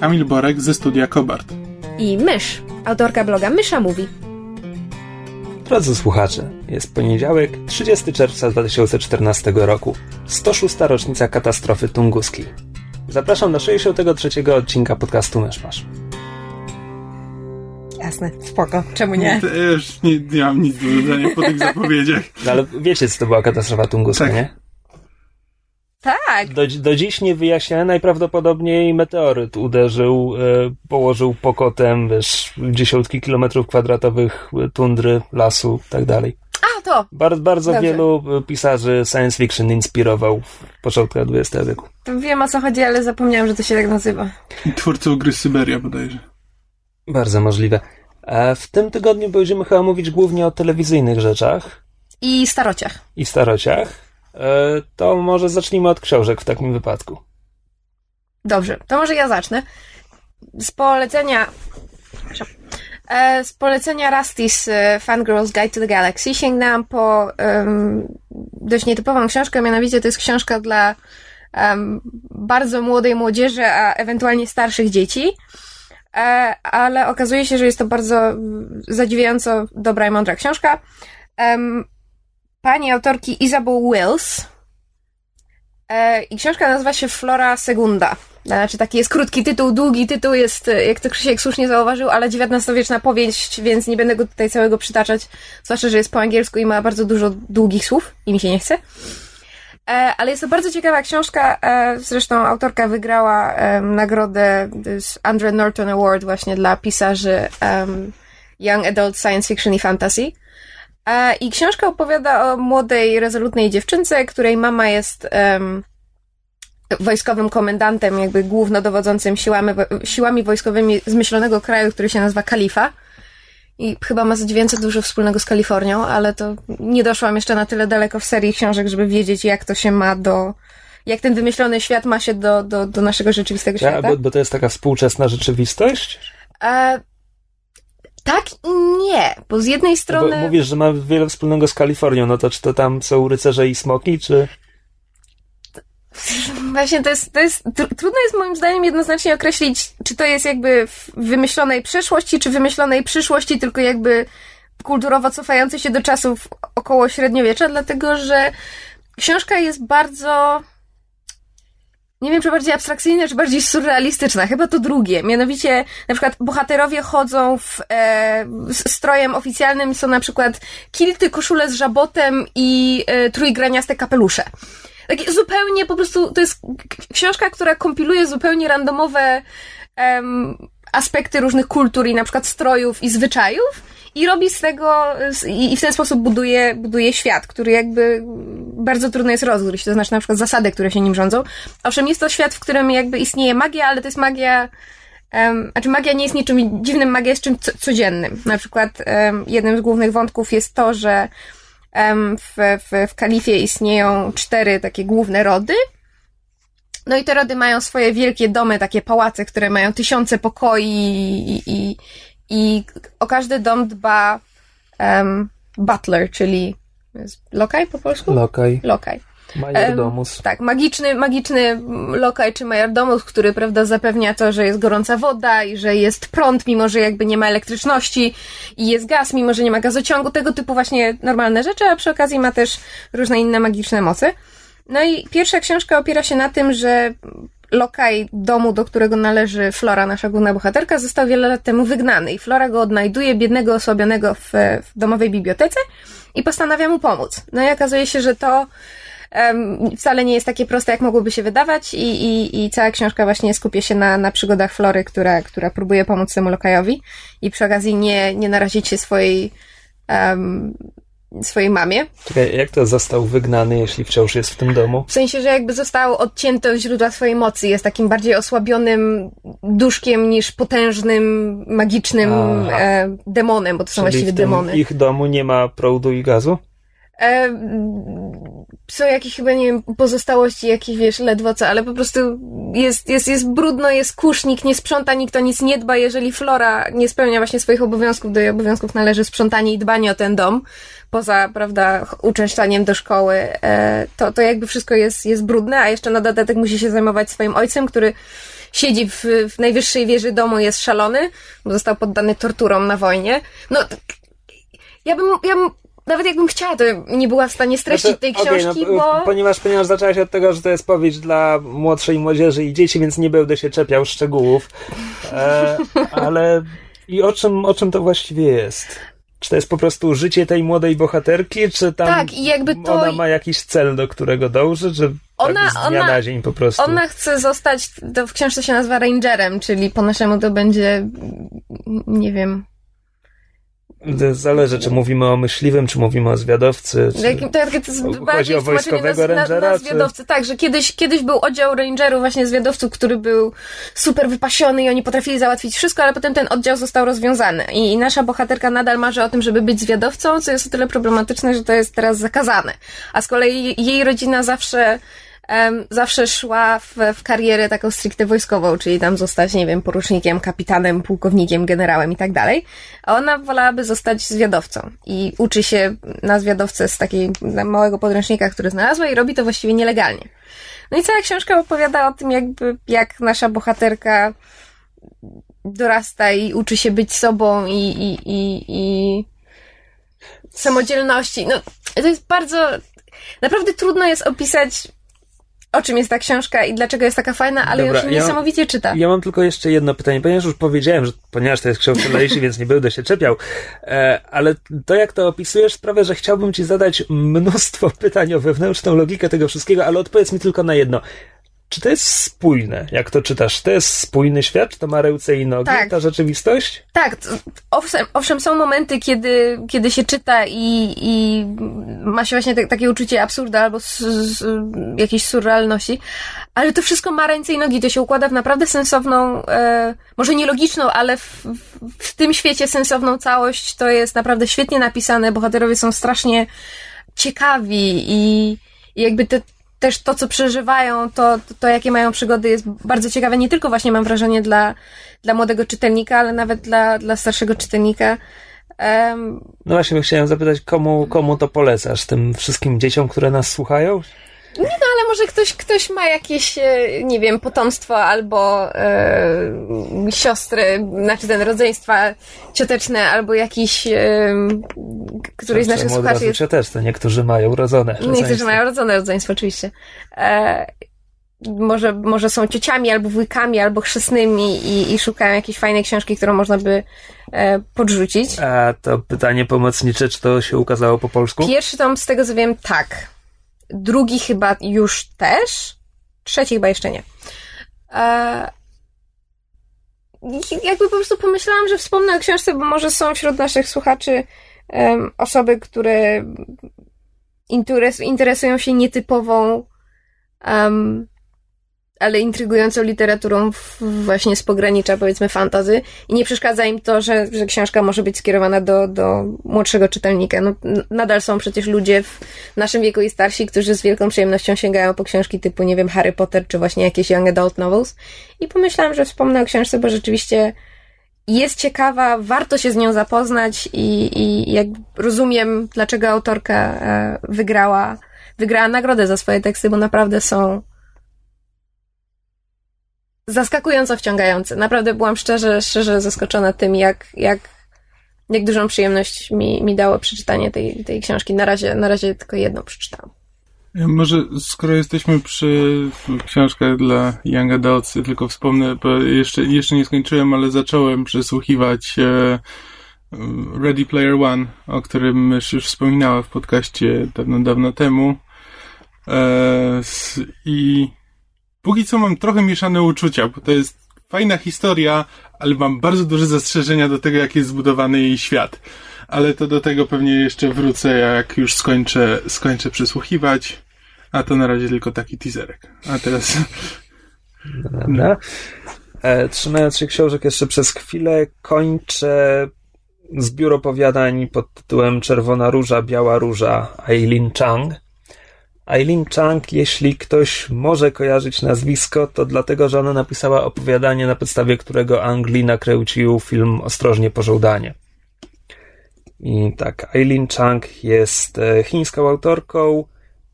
Kamil Borek ze studia Kobart. i Mysz, autorka bloga Mysza Mówi. Drodzy słuchacze, jest poniedziałek, 30 czerwca 2014 roku, 106. rocznica katastrofy tunguskiej. Zapraszam do 63. odcinka podcastu Myszmasz. Jasne, spoko, czemu nie? Też nie, nie mam nic do dodania po tych zapowiedziach. No ale wiecie, co to była katastrofa tunguska, Tak. nie? Tak, Do, do dziś nie wyjaśnione, najprawdopodobniej meteoryt uderzył, e, położył pokotem, wiesz, dziesiątki kilometrów kwadratowych tundry, lasu, tak dalej. a to, Bar, bardzo Dobrze. wielu e, pisarzy science fiction inspirował w początkach XX wieku. to wiem o co chodzi, ale zapomniałam, że to się tak nazywa. Twórcą gry Syberia bodajże. Bardzo możliwe. E, w tym tygodniu będziemy chyba mówić głównie o telewizyjnych rzeczach I starociach. i starociach. E, to może zacznijmy od książek w takim wypadku. Dobrze, to może ja zacznę. Z polecenia... E, Z polecenia Rusty's e, Fangirls Guide to the Galaxy sięgnęłam po em, dość nietypową książkę, mianowicie to jest książka dla em, bardzo młodej młodzieży, a ewentualnie starszych dzieci. Ale okazuje się, że jest to bardzo zadziwiająco dobra i mądra książka. Em, pani autorki Isabel Wills. E, I książka nazywa się Flora Segunda. Znaczy taki jest krótki tytuł, długi tytuł jest, e, jak to Krzysiek słusznie zauważył, ale XIX-wieczna powieść, więc nie będę go tutaj całego przytaczać, zwłaszcza, że jest po angielsku i ma bardzo dużo długich słów i mi się nie chce. E, ale jest to bardzo ciekawa książka. Zresztą autorka wygrała nagrodę Andre Norton Award właśnie dla pisarzy Young Adult Science Fiction i Fantasy. I książka opowiada o młodej, rezolutnej dziewczynce, której mama jest em, wojskowym komendantem, jakby głównodowodzącym siłami, siłami wojskowymi zmyślonego kraju, który się nazywa Kalifa. I chyba ma zadziwiająco dużo wspólnego z Kalifornią, ale to nie doszłam jeszcze na tyle daleko w serii książek, żeby wiedzieć, jak to się ma do. Jak ten wymyślony świat ma się do, do, do naszego rzeczywistego Ja, świata. bo, bo to jest taka współczesna rzeczywistość? E, tak i nie, bo z jednej strony. Bo mówisz, że ma wiele wspólnego z Kalifornią, no to czy to tam są rycerze i smoki, czy... Właśnie to jest, to jest, tr- trudno jest moim zdaniem jednoznacznie określić, czy to jest jakby w wymyślonej przeszłości, czy wymyślonej przyszłości, tylko jakby kulturowo cofający się do czasów około średniowiecza, dlatego że książka jest bardzo, nie wiem, czy bardziej abstrakcyjna, czy bardziej surrealistyczna. Chyba to drugie. Mianowicie, na przykład bohaterowie chodzą w e, strojem oficjalnym, są na przykład kilty, koszule z żabotem i e, trójgraniaste kapelusze. Takie zupełnie po prostu, to jest książka, która kompiluje zupełnie randomowe em, aspekty różnych kultur i na przykład strojów i zwyczajów i robi z tego, i w ten sposób buduje, buduje świat, który jakby bardzo trudno jest rozgryźć, to znaczy na przykład zasady, które się nim rządzą. Owszem, jest to świat, w którym jakby istnieje magia, ale to jest magia, um, znaczy magia nie jest niczym dziwnym, magia jest czymś co- codziennym. Na przykład em, jednym z głównych wątków jest to, że em, w, w, w kalifie istnieją cztery takie główne rody. No i te rody mają swoje wielkie domy, takie pałace, które mają tysiące pokoi i, i, i o każdy dom dba em, butler, czyli lokaj po polsku? Lokaj, Lokaj. majordomus. Tak, magiczny, magiczny lokaj czy majordomus, który, prawda, zapewnia to, że jest gorąca woda i że jest prąd, mimo że jakby nie ma elektryczności i jest gaz, mimo że nie ma gazociągu, tego typu właśnie normalne rzeczy, a przy okazji ma też różne inne magiczne mocy. No i pierwsza książka opiera się na tym, że lokaj domu, do którego należy Flora, nasza główna bohaterka, został wiele lat temu wygnany i Flora go odnajduje, biednego, osłabionego w, w domowej bibliotece i postanawia mu pomóc. No i okazuje się, że to em, wcale nie jest takie proste, jak mogłoby się wydawać i, i, i cała książka właśnie skupia się na, na przygodach Flory, która, która próbuje pomóc temu lokajowi i przy okazji nie, nie narazić się swojej em, swojej mamie. Czekaj, jak to został wygnany, jeśli wciąż jest w tym domu? W sensie, że jakby został odcięty od źródła swojej mocy. Jest takim bardziej osłabionym duszkiem niż potężnym, magicznym e, demonem, bo to są Czyli właściwie w tym demony. ich domu nie ma prądu i gazu? E, są jakieś chyba, nie wiem, pozostałości jakieś, wiesz, ledwo co, ale po prostu jest, jest, jest brudno, jest kurz, nikt nie sprząta, nikt o nic nie dba. Jeżeli Flora nie spełnia właśnie swoich obowiązków, do jej obowiązków należy sprzątanie i dbanie o ten dom, poza, prawda, uczęszczaniem do szkoły, e, to, to jakby wszystko jest, jest brudne, a jeszcze na dodatek musi się zajmować swoim ojcem, który siedzi w, w najwyższej wieży domu, jest szalony, bo został poddany torturom na wojnie. No, ja bym, ja bym, nawet jakbym chciała, to nie była w stanie streścić tej Znaczy, okej, książki, no, bo... Ponieważ, ponieważ zaczęłaś od tego, że to jest powieść dla młodszej młodzieży i dzieci, więc nie będę się czepiał szczegółów. E, ale i o czym, o czym to właściwie jest? Czy to jest po prostu życie tej młodej bohaterki, czy tam Tak, i jakby to- ona ma jakiś cel, do którego dąży, czy Ona- tak z dnia ona- na dzień po prostu? Ona chce zostać, to w książce się nazywa rangerem, czyli po naszemu to będzie, nie wiem, Zależy, czy mówimy o myśliwym, czy mówimy o zwiadowcy. Czy... Jakim- to, to jest Chodzi bardziej o wojskowego na, na, rangera, na czy- zwiadowcy. Tak, że kiedyś, kiedyś był oddział rangerów, właśnie zwiadowców, który był super wypasiony i oni potrafili załatwić wszystko, ale potem ten oddział został rozwiązany. I, I nasza bohaterka nadal marzy o tym, żeby być zwiadowcą, co jest o tyle problematyczne, że to jest teraz zakazane. A z kolei jej rodzina zawsze zawsze szła w, w karierę taką stricte wojskową, czyli tam zostać, nie wiem, porucznikiem, kapitanem, pułkownikiem, generałem i tak dalej. A ona wolałaby zostać zwiadowcą i uczy się na zwiadowcę z takiego małego podręcznika, który znalazła i robi to właściwie nielegalnie. No i cała książka opowiada o tym, jakby, jak nasza bohaterka dorasta i uczy się być sobą i, i, i, i samodzielności. No, to jest bardzo, naprawdę trudno jest opisać, o czym jest ta książka i dlaczego jest taka fajna, ale Dobra, już ja- niesamowicie czyta. Ja mam tylko jeszcze jedno pytanie, ponieważ już powiedziałem, że ponieważ to jest książka dla dzieci, więc nie będę się czepiał, e, ale to jak to opisujesz sprawia, że chciałbym ci zadać mnóstwo pytań o wewnętrzną logikę tego wszystkiego, ale odpowiedz mi tylko na jedno. Czy to jest spójne, jak to czytasz? To jest spójny świat? Czy to ma ręce i nogi, Tak. ta rzeczywistość? Tak, owszem, owszem, są momenty, kiedy, kiedy się czyta i, i ma się właśnie te, takie uczucie absurdu albo s, s, jakiejś surrealności, ale to wszystko ma ręce i nogi, to się układa w naprawdę sensowną, e, może nielogiczną, ale w, w, w tym świecie sensowną całość. To jest naprawdę świetnie napisane, bohaterowie są strasznie ciekawi i, i jakby te, też to, co przeżywają, to, to, to, jakie mają przygody, jest bardzo ciekawe. Nie tylko właśnie mam wrażenie dla, dla młodego czytelnika, ale nawet dla, dla starszego czytelnika. Em, No właśnie, chciałem zapytać, komu, komu to polecasz? Tym wszystkim dzieciom, które nas słuchają? No ale może ktoś, ktoś ma jakieś, e, nie wiem, potomstwo albo e, siostry, znaczy ten rodzeństwa cioteczne, albo jakiś e, któryś z naszych słuchaczy jest cioteczne? Niektórzy mają. Niektórzy rodzeństwo. mają rodzone rodzeństwo, oczywiście. E, może, może są ciociami, albo wujkami, albo chrzestnymi i, i szukają jakiejś fajnej książki, którą można by e, podrzucić. A to pytanie pomocnicze, czy to się ukazało po polsku? Pierwszy tom, z tego co wiem, tak. Drugi chyba już też. Trzeci chyba jeszcze nie. E, jakby po prostu pomyślałam, że wspomnę o książce, bo może są wśród naszych słuchaczy osoby, które interes, interesują się nietypową, ale intrygującą literaturą właśnie z pogranicza, powiedzmy, fantazy i nie przeszkadza im to, że, że książka może być skierowana do, do młodszego czytelnika. No, nadal są przecież ludzie w naszym wieku i starsi, którzy z wielką przyjemnością sięgają po książki typu, nie wiem, Harry Potter, czy właśnie jakieś young adult novels. I pomyślałam, że wspomnę o książce, bo rzeczywiście jest ciekawa, warto się z nią zapoznać i, i jak rozumiem, dlaczego autorka e, wygrała, wygrała nagrodę za swoje teksty, bo naprawdę są zaskakująco wciągające. Naprawdę byłam szczerze, szczerze zaskoczona tym, jak, jak, jak dużą przyjemność mi, mi dało przeczytanie tej, tej książki. Na razie, na razie tylko jedną przeczytałam. Ja Może skoro jesteśmy przy książkach dla Young Adults, tylko wspomnę, bo jeszcze, jeszcze nie skończyłem, ale zacząłem przesłuchiwać e, Ready Player One, o którym już wspominała w podcaście dawno, dawno temu. E, I póki co mam trochę mieszane uczucia, bo to jest fajna historia, ale mam bardzo duże zastrzeżenia do tego, jak jest zbudowany jej świat. Ale to do tego pewnie jeszcze wrócę, jak już skończę, skończę przysłuchiwać. A to na razie tylko taki teaserek. A teraz... Dobra. E, trzymając się książek jeszcze przez chwilę, kończę zbiór opowiadań pod tytułem Czerwona Róża, Biała Róża Eileen Chang. Eileen Chang, jeśli ktoś może kojarzyć nazwisko, to dlatego, że ona napisała opowiadanie, na podstawie którego Angli nakręcił film Ostrożnie Pożądanie. I tak, Eileen Chang jest e, chińską autorką,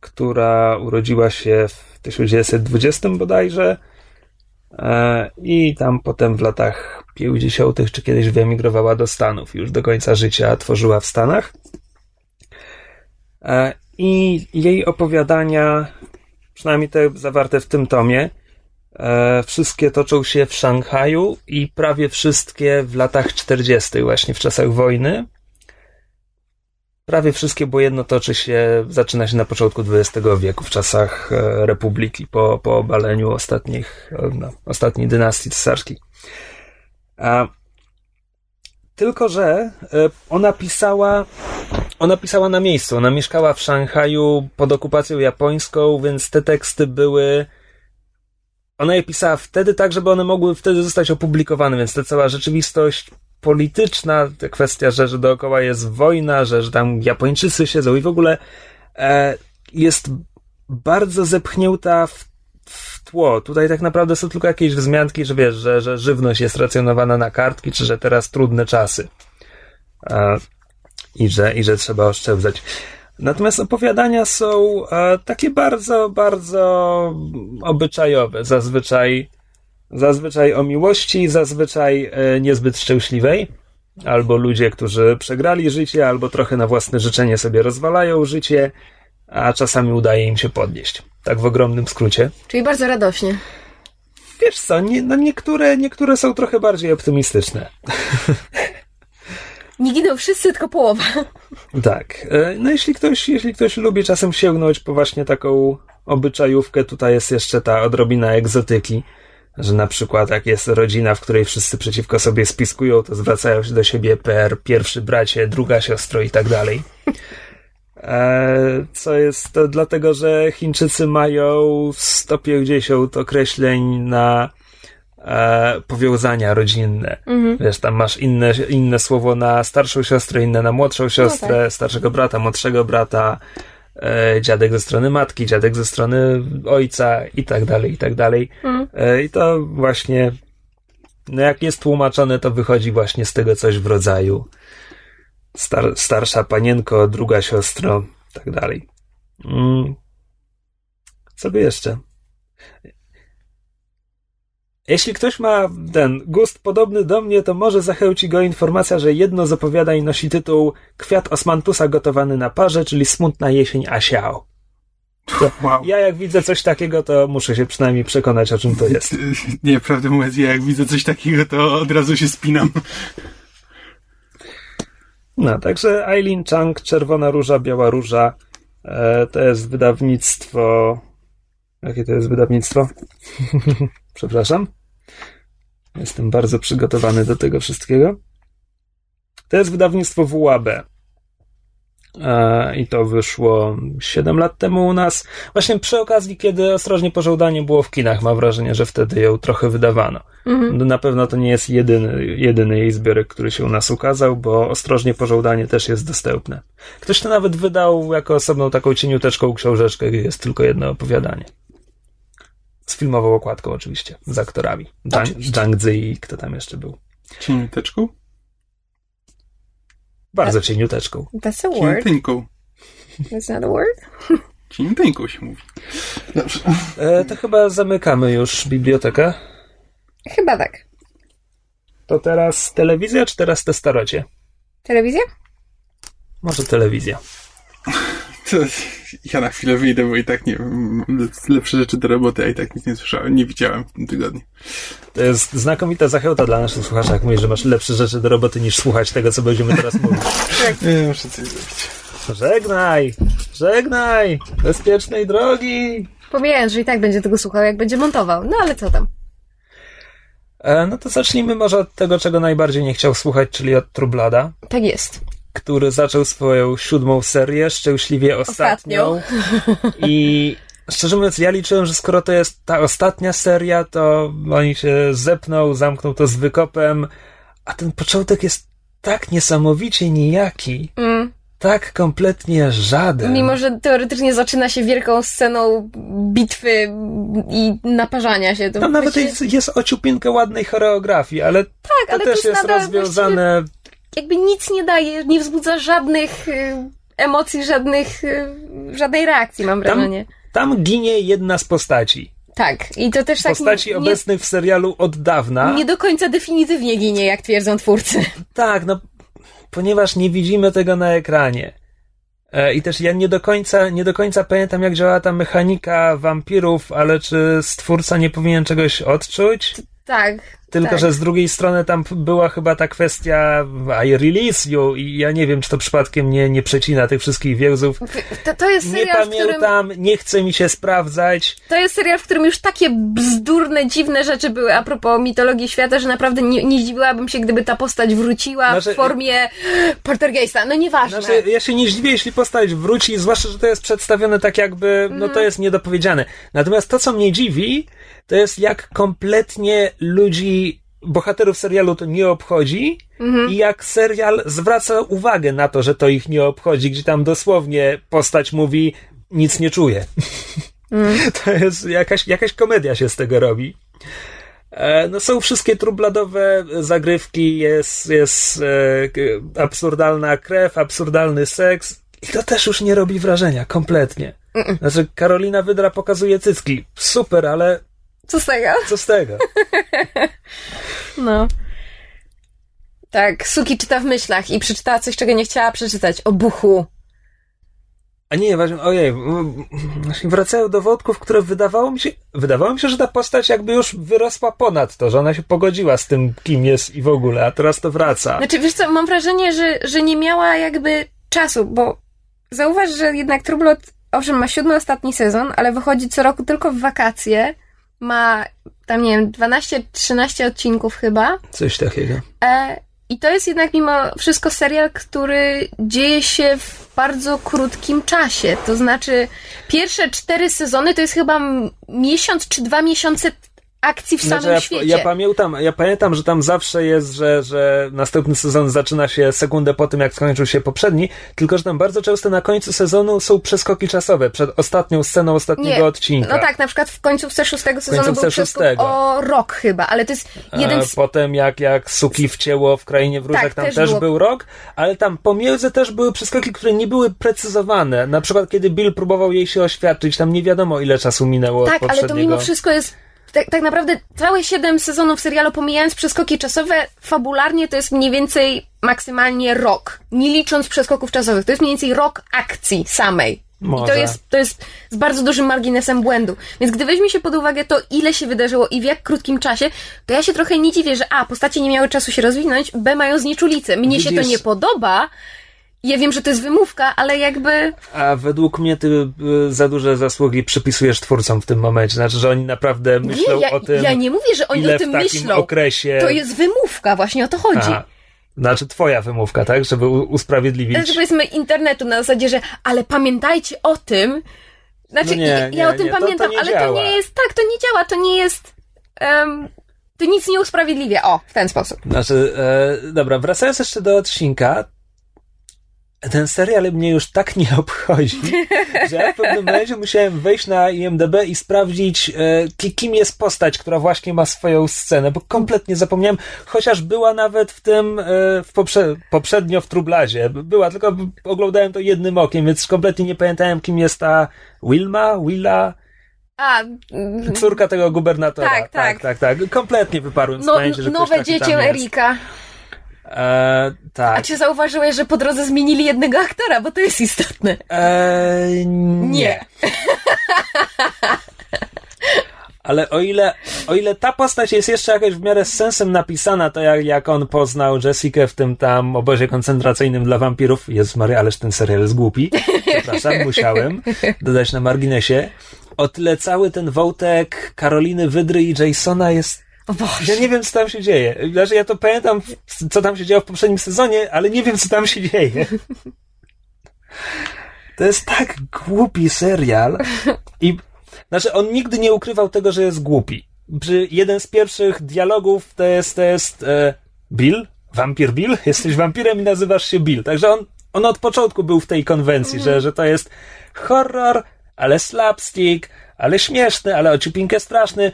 która urodziła się w 1920 bodajże e, i tam potem w latach 50. czy kiedyś wyemigrowała do Stanów. Już do końca życia tworzyła w Stanach. E, I jej opowiadania, przynajmniej te zawarte w tym tomie, e, wszystkie toczą się w Szanghaju i prawie wszystkie w latach 40., właśnie w czasach wojny. Prawie wszystkie, bo jedno toczy się, zaczyna się na początku XX wieku, w czasach e, Republiki, po, po obaleniu ostatnich, no, ostatniej dynastii cesarskiej. A, tylko, że e, ona pisała, ona pisała na miejscu. Ona mieszkała w Szanghaju pod okupacją japońską, więc te teksty były. Ona je pisała wtedy tak, żeby one mogły wtedy zostać opublikowane, więc ta cała rzeczywistość polityczna, kwestia, że, że dookoła jest wojna, że, że tam Japończycy siedzą i w ogóle e, jest bardzo zepchnięta w w tło. Tutaj tak naprawdę są tylko jakieś wzmianki, że wiesz, że, że żywność jest racjonowana na kartki, czy że teraz trudne czasy. E, i, że, I że trzeba oszczędzać. Natomiast opowiadania są e, takie bardzo, bardzo obyczajowe. Zazwyczaj, zazwyczaj o miłości, zazwyczaj e, niezbyt szczęśliwej. Albo ludzie, którzy przegrali życie, albo trochę na własne życzenie sobie rozwalają życie, a czasami udaje im się podnieść. Tak w ogromnym skrócie. Czyli bardzo radośnie. Wiesz co, nie, no niektóre, niektóre są trochę bardziej optymistyczne. Nie giną wszyscy, tylko połowa. Tak. E, no jeśli ktoś, jeśli ktoś lubi czasem sięgnąć po właśnie taką obyczajówkę, tutaj jest jeszcze ta odrobina egzotyki, że na przykład jak jest rodzina, w której wszyscy przeciwko sobie spiskują, to zwracają się do siebie per pierwszy bracie, druga siostro i tak dalej. E, co jest to dlatego, że Chińczycy mają 150 określeń na e, powiązania rodzinne. Mhm. Wiesz, tam masz inne, inne słowo na starszą siostrę, inne na młodszą siostrę, no tak. starszego brata, młodszego brata, e, dziadek ze strony matki, dziadek ze strony ojca i tak dalej, i tak dalej. Mhm. E, I to właśnie, no jak jest tłumaczone, to wychodzi właśnie z tego coś w rodzaju star, starsza panienko, druga siostro, tak dalej. Mm. Co by jeszcze? Jeśli ktoś ma ten gust podobny do mnie, to może zachęci go informacja, że jedno z opowiadań nosi tytuł Kwiat osmantusa gotowany na parze, czyli Smutna jesień Asiao. Wow. Ja jak widzę coś takiego, to muszę się przynajmniej przekonać, o czym to jest. Nie, prawdę mówiąc, ja jak widzę coś takiego, to od razu się spinam. No, także Eileen Chang, Czerwona Róża, Biała Róża, e, to jest wydawnictwo... Jakie to jest wydawnictwo? Przepraszam. Jestem bardzo przygotowany do tego wszystkiego. To jest wydawnictwo WAB. E, I to wyszło 7 lat temu u nas. Właśnie przy okazji, kiedy Ostrożnie Pożądanie było w kinach, mam wrażenie, że wtedy ją trochę wydawano. Mhm. No, na pewno to nie jest jedyny, jedyny jej zbiorek, który się u nas ukazał, bo Ostrożnie Pożądanie też jest dostępne. Ktoś to nawet wydał jako osobną taką cieniuteczką książeczkę, gdzie jest tylko jedno opowiadanie. Z filmową okładką oczywiście, z aktorami. Dang Zi i kto tam jeszcze był. Cieniuteczką? Bardzo That, cieniuteczką. That's a word. Cieniuteńką. That's not a word? Cieniuteńką się mówi. Dobrze. E, to chyba zamykamy już bibliotekę. Chyba tak. To teraz telewizja, czy teraz te starocie? Telewizja? Może telewizja. To ja na chwilę wyjdę, bo i tak nie lepsze rzeczy do roboty, a i tak nic nie słyszałem, nie widziałem w tym tygodniu. To jest znakomita zachęta dla naszych słuchaczy, jak mówisz, że masz lepsze rzeczy do roboty niż słuchać tego, co będziemy teraz mówić. tak. Nie, muszę coś zrobić. Żegnaj! Żegnaj! Bezpiecznej drogi! Pomijając, że i tak będzie tego słuchał, jak będzie montował. No ale co tam? E, no to zacznijmy może od tego, czego najbardziej nie chciał słuchać, czyli od Trublada, Tak jest. Który zaczął swoją siódmą serię, szczęśliwie ostatnią. I szczerze mówiąc, ja liczyłem, że skoro to jest ta ostatnia seria, to oni się zepną, zamkną to z wykopem, a ten początek jest tak niesamowicie nijaki, Mm. tak kompletnie żaden. Mimo, że teoretycznie zaczyna się wielką sceną bitwy i naparzania się. To Tam nawet właściwie- jest, jest ociupinkę ładnej choreografii, ale tak, to ale też jest nadal rozwiązane jakby nic nie daje, nie wzbudza żadnych y, emocji, żadnych, y, żadnej reakcji, mam Tam- wrażenie. Tam ginie jedna z postaci. Tak, i to też tak Postaci nie, obecnych w serialu od dawna. nie do końca definitywnie ginie, jak twierdzą twórcy. Tak, no, ponieważ nie widzimy tego na ekranie. E, I też ja nie do końca, nie do końca pamiętam, jak działa ta mechanika wampirów, ale czy stwórca nie powinien czegoś odczuć? Tak. Tylko, tak. że z drugiej strony tam była chyba ta kwestia I release you i ja nie wiem, czy to przypadkiem nie, nie przecina tych wszystkich więzów. To, to jest Nie serial, którym, pamiętam, nie chce mi się sprawdzać. to jest serial, w którym już takie bzdurne, dziwne rzeczy były a propos mitologii świata, że naprawdę nie, nie zdziwiłabym się, gdyby ta postać wróciła Znaczy- w formie poltergeista. No nieważne. Znaczy, ja się nie zdziwię, jeśli postać wróci, zwłaszcza, że to jest przedstawione tak jakby, no to jest niedopowiedziane. Natomiast to, co mnie dziwi, to jest jak kompletnie ludzi, bohaterów serialu to nie obchodzi i jak serial zwraca uwagę na to, że to ich nie obchodzi, gdzie tam dosłownie postać mówi, nic nie czuję. to jest jakaś, jakaś komedia się z tego robi. E, No są wszystkie trubladowe zagrywki, jest, jest e, absurdalna krew, absurdalny seks i to też już nie robi wrażenia, kompletnie. Znaczy Karolina Wydra pokazuje cycki, super, ale Co z tego? co z tego? No. Tak, Suki czyta w myślach i przeczytała coś, czego nie chciała przeczytać. O buchu. A nie, właśnie, ojej, wracają do wątków, które wydawało mi się, wydawało mi się, że ta postać jakby już wyrosła ponad to, że ona się pogodziła z tym, kim jest i w ogóle, a teraz to wraca. Znaczy, wiesz co, mam wrażenie, że, że nie miała jakby czasu, bo zauważ, że jednak Trublot, owszem, ma siódmy ostatni sezon, ale wychodzi co roku tylko w wakacje. Ma tam, nie wiem, 12-13 odcinków chyba. Coś takiego. E, I to jest jednak mimo wszystko serial, który dzieje się w bardzo krótkim czasie. To znaczy, pierwsze cztery sezony to jest chyba miesiąc czy dwa miesiące akcji w Znaczy, samym ja, świecie. ja pamiętam, ja pamiętam, że tam zawsze jest, że, że następny sezon zaczyna się sekundę po tym, jak skończył się poprzedni, tylko że tam bardzo często na końcu sezonu są przeskoki czasowe przed ostatnią sceną ostatniego odcinka. No tak, na przykład w końcówce szóstego sezonu końcówce był przeskok o rok chyba, ale to jest jeden A z... potem jak, jak Suki wcięło w Krainie Wróżek, Tak, tam też też, było. był rok, ale tam pomiędzy też były przeskoki, które nie były precyzowane. Na przykład kiedy Bill próbował jej się oświadczyć, tam nie wiadomo ile czasu minęło Tak, ale to mimo wszystko jest... Tak, tak naprawdę całe siedem sezonów serialu, pomijając przeskoki czasowe, fabularnie to jest mniej więcej maksymalnie rok. Nie licząc przeskoków czasowych. To jest mniej więcej rok akcji samej. I to Może. jest, to jest z bardzo dużym marginesem błędu. Więc gdy weźmie się pod uwagę to, ile się wydarzyło i w jak krótkim czasie, to ja się trochę nie dziwię, że A, postacie nie miały czasu się rozwinąć, B, mają znieczulicę. Mnie się to Widzisz- nie podoba. Ja wiem, że to jest wymówka, ale jakby... A według mnie ty y, za duże zasługi przypisujesz twórcom w tym momencie. Znaczy, że oni naprawdę myślą nie, ja, o tym, ja nie mówię, że oni o tym w takim myślą. okresie... To jest wymówka, właśnie o to chodzi. Aha. Znaczy twoja wymówka, tak? Żeby usprawiedliwić... Znaczy powiedzmy internetu na zasadzie, że ale pamiętajcie o tym. Znaczy, No nie, ja, nie, ja o tym nie, to- to pamiętam, ale działa. to nie jest, tak, to nie działa, to nie jest, em, to nic nie usprawiedliwia, o, w ten sposób. Znaczy, e, dobra, wracając jeszcze do odcinka, ten serial mnie już tak nie obchodzi, że ja w pewnym momencie musiałem wejść na IMDB i sprawdzić, e, ki- kim jest postać, która właśnie ma swoją scenę, bo kompletnie zapomniałem, chociaż była nawet w tym, e, w poprze- poprzednio w Trublazie. Była, tylko oglądałem to jednym okiem, więc kompletnie nie pamiętałem, kim jest ta Wilma, Willa, A, córka tego gubernatora. Tak, tak. tak, tak, tak. Kompletnie wyparłem z no, pamięci, że nowe dziecię jest. E, tak. A czy zauważyłeś, że po drodze zmienili jednego aktora, bo to jest istotne. Eee, nie. Ale o ile, o ile ta postać jest jeszcze jakoś w miarę z sensem napisana, to jak, jak on poznał Jessikę w tym tam obozie koncentracyjnym dla wampirów, jest Maria, ależ ten serial jest głupi. Przepraszam, musiałem dodać na marginesie. O tyle cały ten wątek Karoliny Wydry i Jasona jest O Boże. Ja nie wiem, co tam się dzieje. Znaczy, ja to pamiętam, co tam się działo w poprzednim sezonie, ale nie wiem, co tam się dzieje. To jest tak głupi serial. I, znaczy, on nigdy nie ukrywał tego, że jest głupi. Przy jeden z pierwszych dialogów to jest, to jest e, Bill? Wampir Bill? Jesteś wampirem i nazywasz się Bill. Także on, on od początku był w tej konwencji, że, że to jest horror, ale slapstick, ale śmieszny, ale ociupinkę straszny.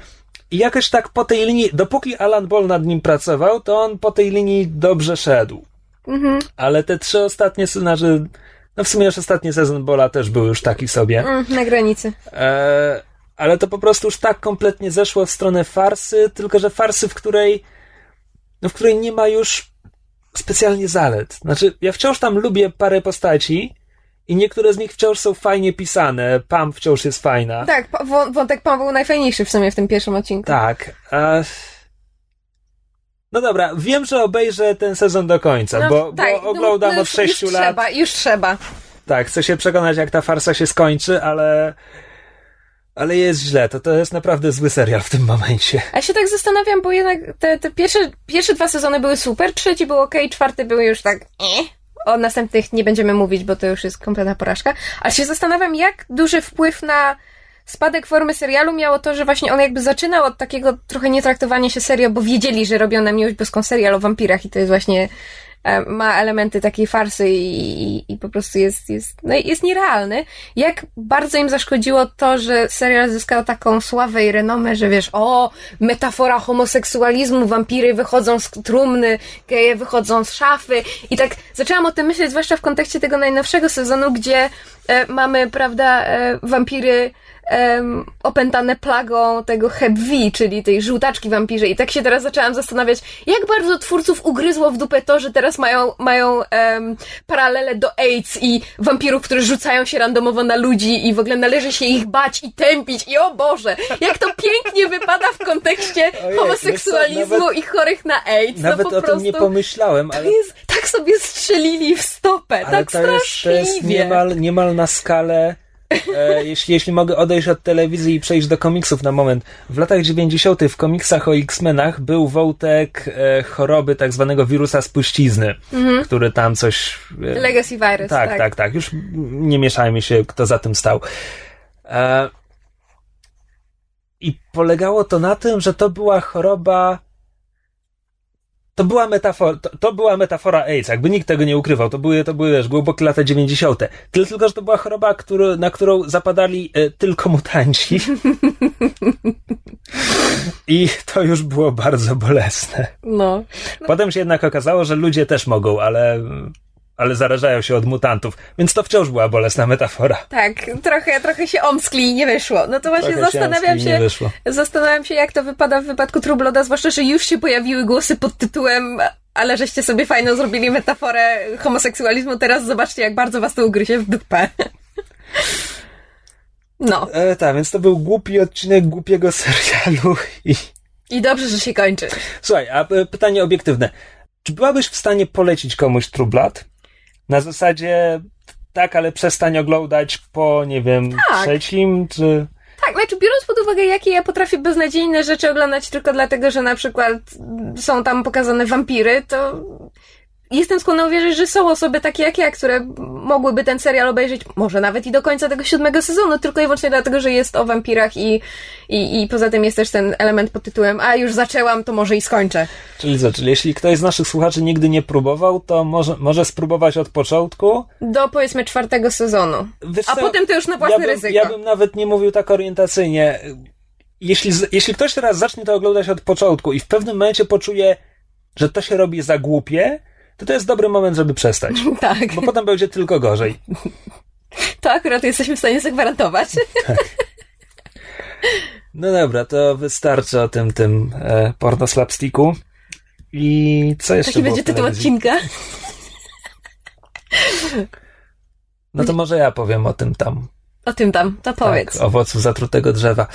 I jakoś tak po tej linii, dopóki Alan Ball nad nim pracował, to on po tej linii dobrze szedł. Ale te trzy ostatnie scenariusze, no w sumie już ostatni sezon Bola też był już taki sobie. Mm, na granicy. E, ale to po prostu już tak kompletnie zeszło w stronę farsy, tylko że farsy, w której, no w której nie ma już specjalnie zalet. Znaczy, ja wciąż tam lubię parę postaci i niektóre z nich wciąż są fajnie pisane. Pam wciąż jest fajna. Tak, wątek Pam był najfajniejszy w sumie w tym pierwszym odcinku. Tak. E, no dobra, wiem, że obejrzę ten sezon do końca, No, bo, tak, bo oglądam no, od już- 6 już lat. Trzeba, już trzeba. Tak, chcę się przekonać, jak ta farsa się skończy, ale. Ale jest źle. To, to jest naprawdę zły serial w tym momencie. A się tak zastanawiam, bo jednak te, te pierwsze, pierwsze dwa sezony były super, trzeci był ok, czwarty był już tak eh. O następnych nie będziemy mówić, bo to już jest kompletna porażka. Ale się zastanawiam, jak duży wpływ na spadek formy serialu miało to, że właśnie on jakby zaczynał od takiego trochę nietraktowania się serio, bo wiedzieli, że robią na miłość boską serial o wampirach i to jest właśnie ma elementy takiej farsy i, i, i po prostu jest, jest, no jest nierealny. Jak bardzo im zaszkodziło to, że serial zyskał taką sławę i renomę, że wiesz, o, metafora homoseksualizmu, wampiry wychodzą z trumny, geje wychodzą z szafy i tak zaczęłam o tym myśleć, zwłaszcza w kontekście tego najnowszego sezonu, gdzie e, mamy, prawda, e, wampiry em, opętane plagą tego V, czyli tej żółtaczki wampirze. I tak się teraz zaczęłam zastanawiać, jak bardzo twórców ugryzło w dupę to, że teraz mają, mają em, paralele do AIDS i wampirów, którzy rzucają się randomowo na ludzi i w ogóle należy się ich bać i tępić. I o Boże, jak to pięknie wypada w kontekście Ojej, homoseksualizmu co, nawet- i chorych na AIDS. Nawet no po o prostu tym nie pomyślałem, ale, jest, tak sobie strzelili w stopę, ale tak to, jest, to straszliwie. jest niemal, niemal na skalę. E, jeśli, jeśli mogę odejść od telewizji i przejść do komiksów na moment. W latach 90. w komiksach o X-Menach był wątek e, choroby tak zwanego wirusa spuścizny, który tam coś. E, Legacy Virus, tak, tak, tak, Już nie mieszajmy się, kto za tym stał. E, I polegało to na tym, że to była choroba. To była metafora, to, to była metafora AIDS, jakby nikt tego nie ukrywał. To były, to były wiesz, głębokie lata 90. Tyle tylko, że to była choroba, który, na którą zapadali e, tylko mutanci. I to już było bardzo bolesne. No. Potem się jednak okazało, że ludzie też mogą, ale, ale zarażają się od mutantów, więc to wciąż była bolesna metafora. Tak, trochę, trochę się omskli i nie wyszło. No to właśnie Trochę się zastanawiam się, wyszło. zastanawiam się, jak to wypada w wypadku Trubloda, zwłaszcza, że już się pojawiły głosy pod tytułem ale żeście sobie fajną zrobili metaforę homoseksualizmu, teraz zobaczcie, jak bardzo was to ugryzie w dupę. No. E, tak, więc to był głupi odcinek głupiego serialu i... I dobrze, że się kończy. Słuchaj, a e, pytanie obiektywne. Czy byłabyś w stanie polecić komuś True Blood? Na zasadzie tak, ale przestań oglądać po, nie wiem, Tak. trzecim, czy... Tak, znaczy biorąc pod uwagę, jakie ja potrafię beznadziejne rzeczy oglądać tylko dlatego, że na przykład są tam pokazane wampiry, to jestem skłonna uwierzyć, że są osoby takie jak ja, które mogłyby ten serial obejrzeć może nawet i do końca tego siódmego sezonu, tylko i wyłącznie dlatego, że jest o wampirach i, i, i poza tym jest też ten element pod tytułem a już zaczęłam, to może i skończę. Czyli co, czyli jeśli ktoś z naszych słuchaczy nigdy nie próbował, to może, może spróbować od początku. Do powiedzmy czwartego sezonu. Wiesz A co, potem to już na własne ja bym, ryzyko. Ja bym nawet nie mówił tak orientacyjnie. Jeśli, jeśli ktoś teraz zacznie to oglądać od początku i w pewnym momencie poczuje, że to się robi za głupie, to to jest dobry moment, żeby przestać. Tak, Bo potem będzie tylko gorzej. to akurat jesteśmy w stanie zagwarantować. No dobra, to wystarczy o tym, tym e, porno slapsticku. I co jeszcze Taki będzie tytuł odcinka. No to może ja powiem o tym tam. O tym tam, to powiedz. Tak, owocu zatrutego drzewa.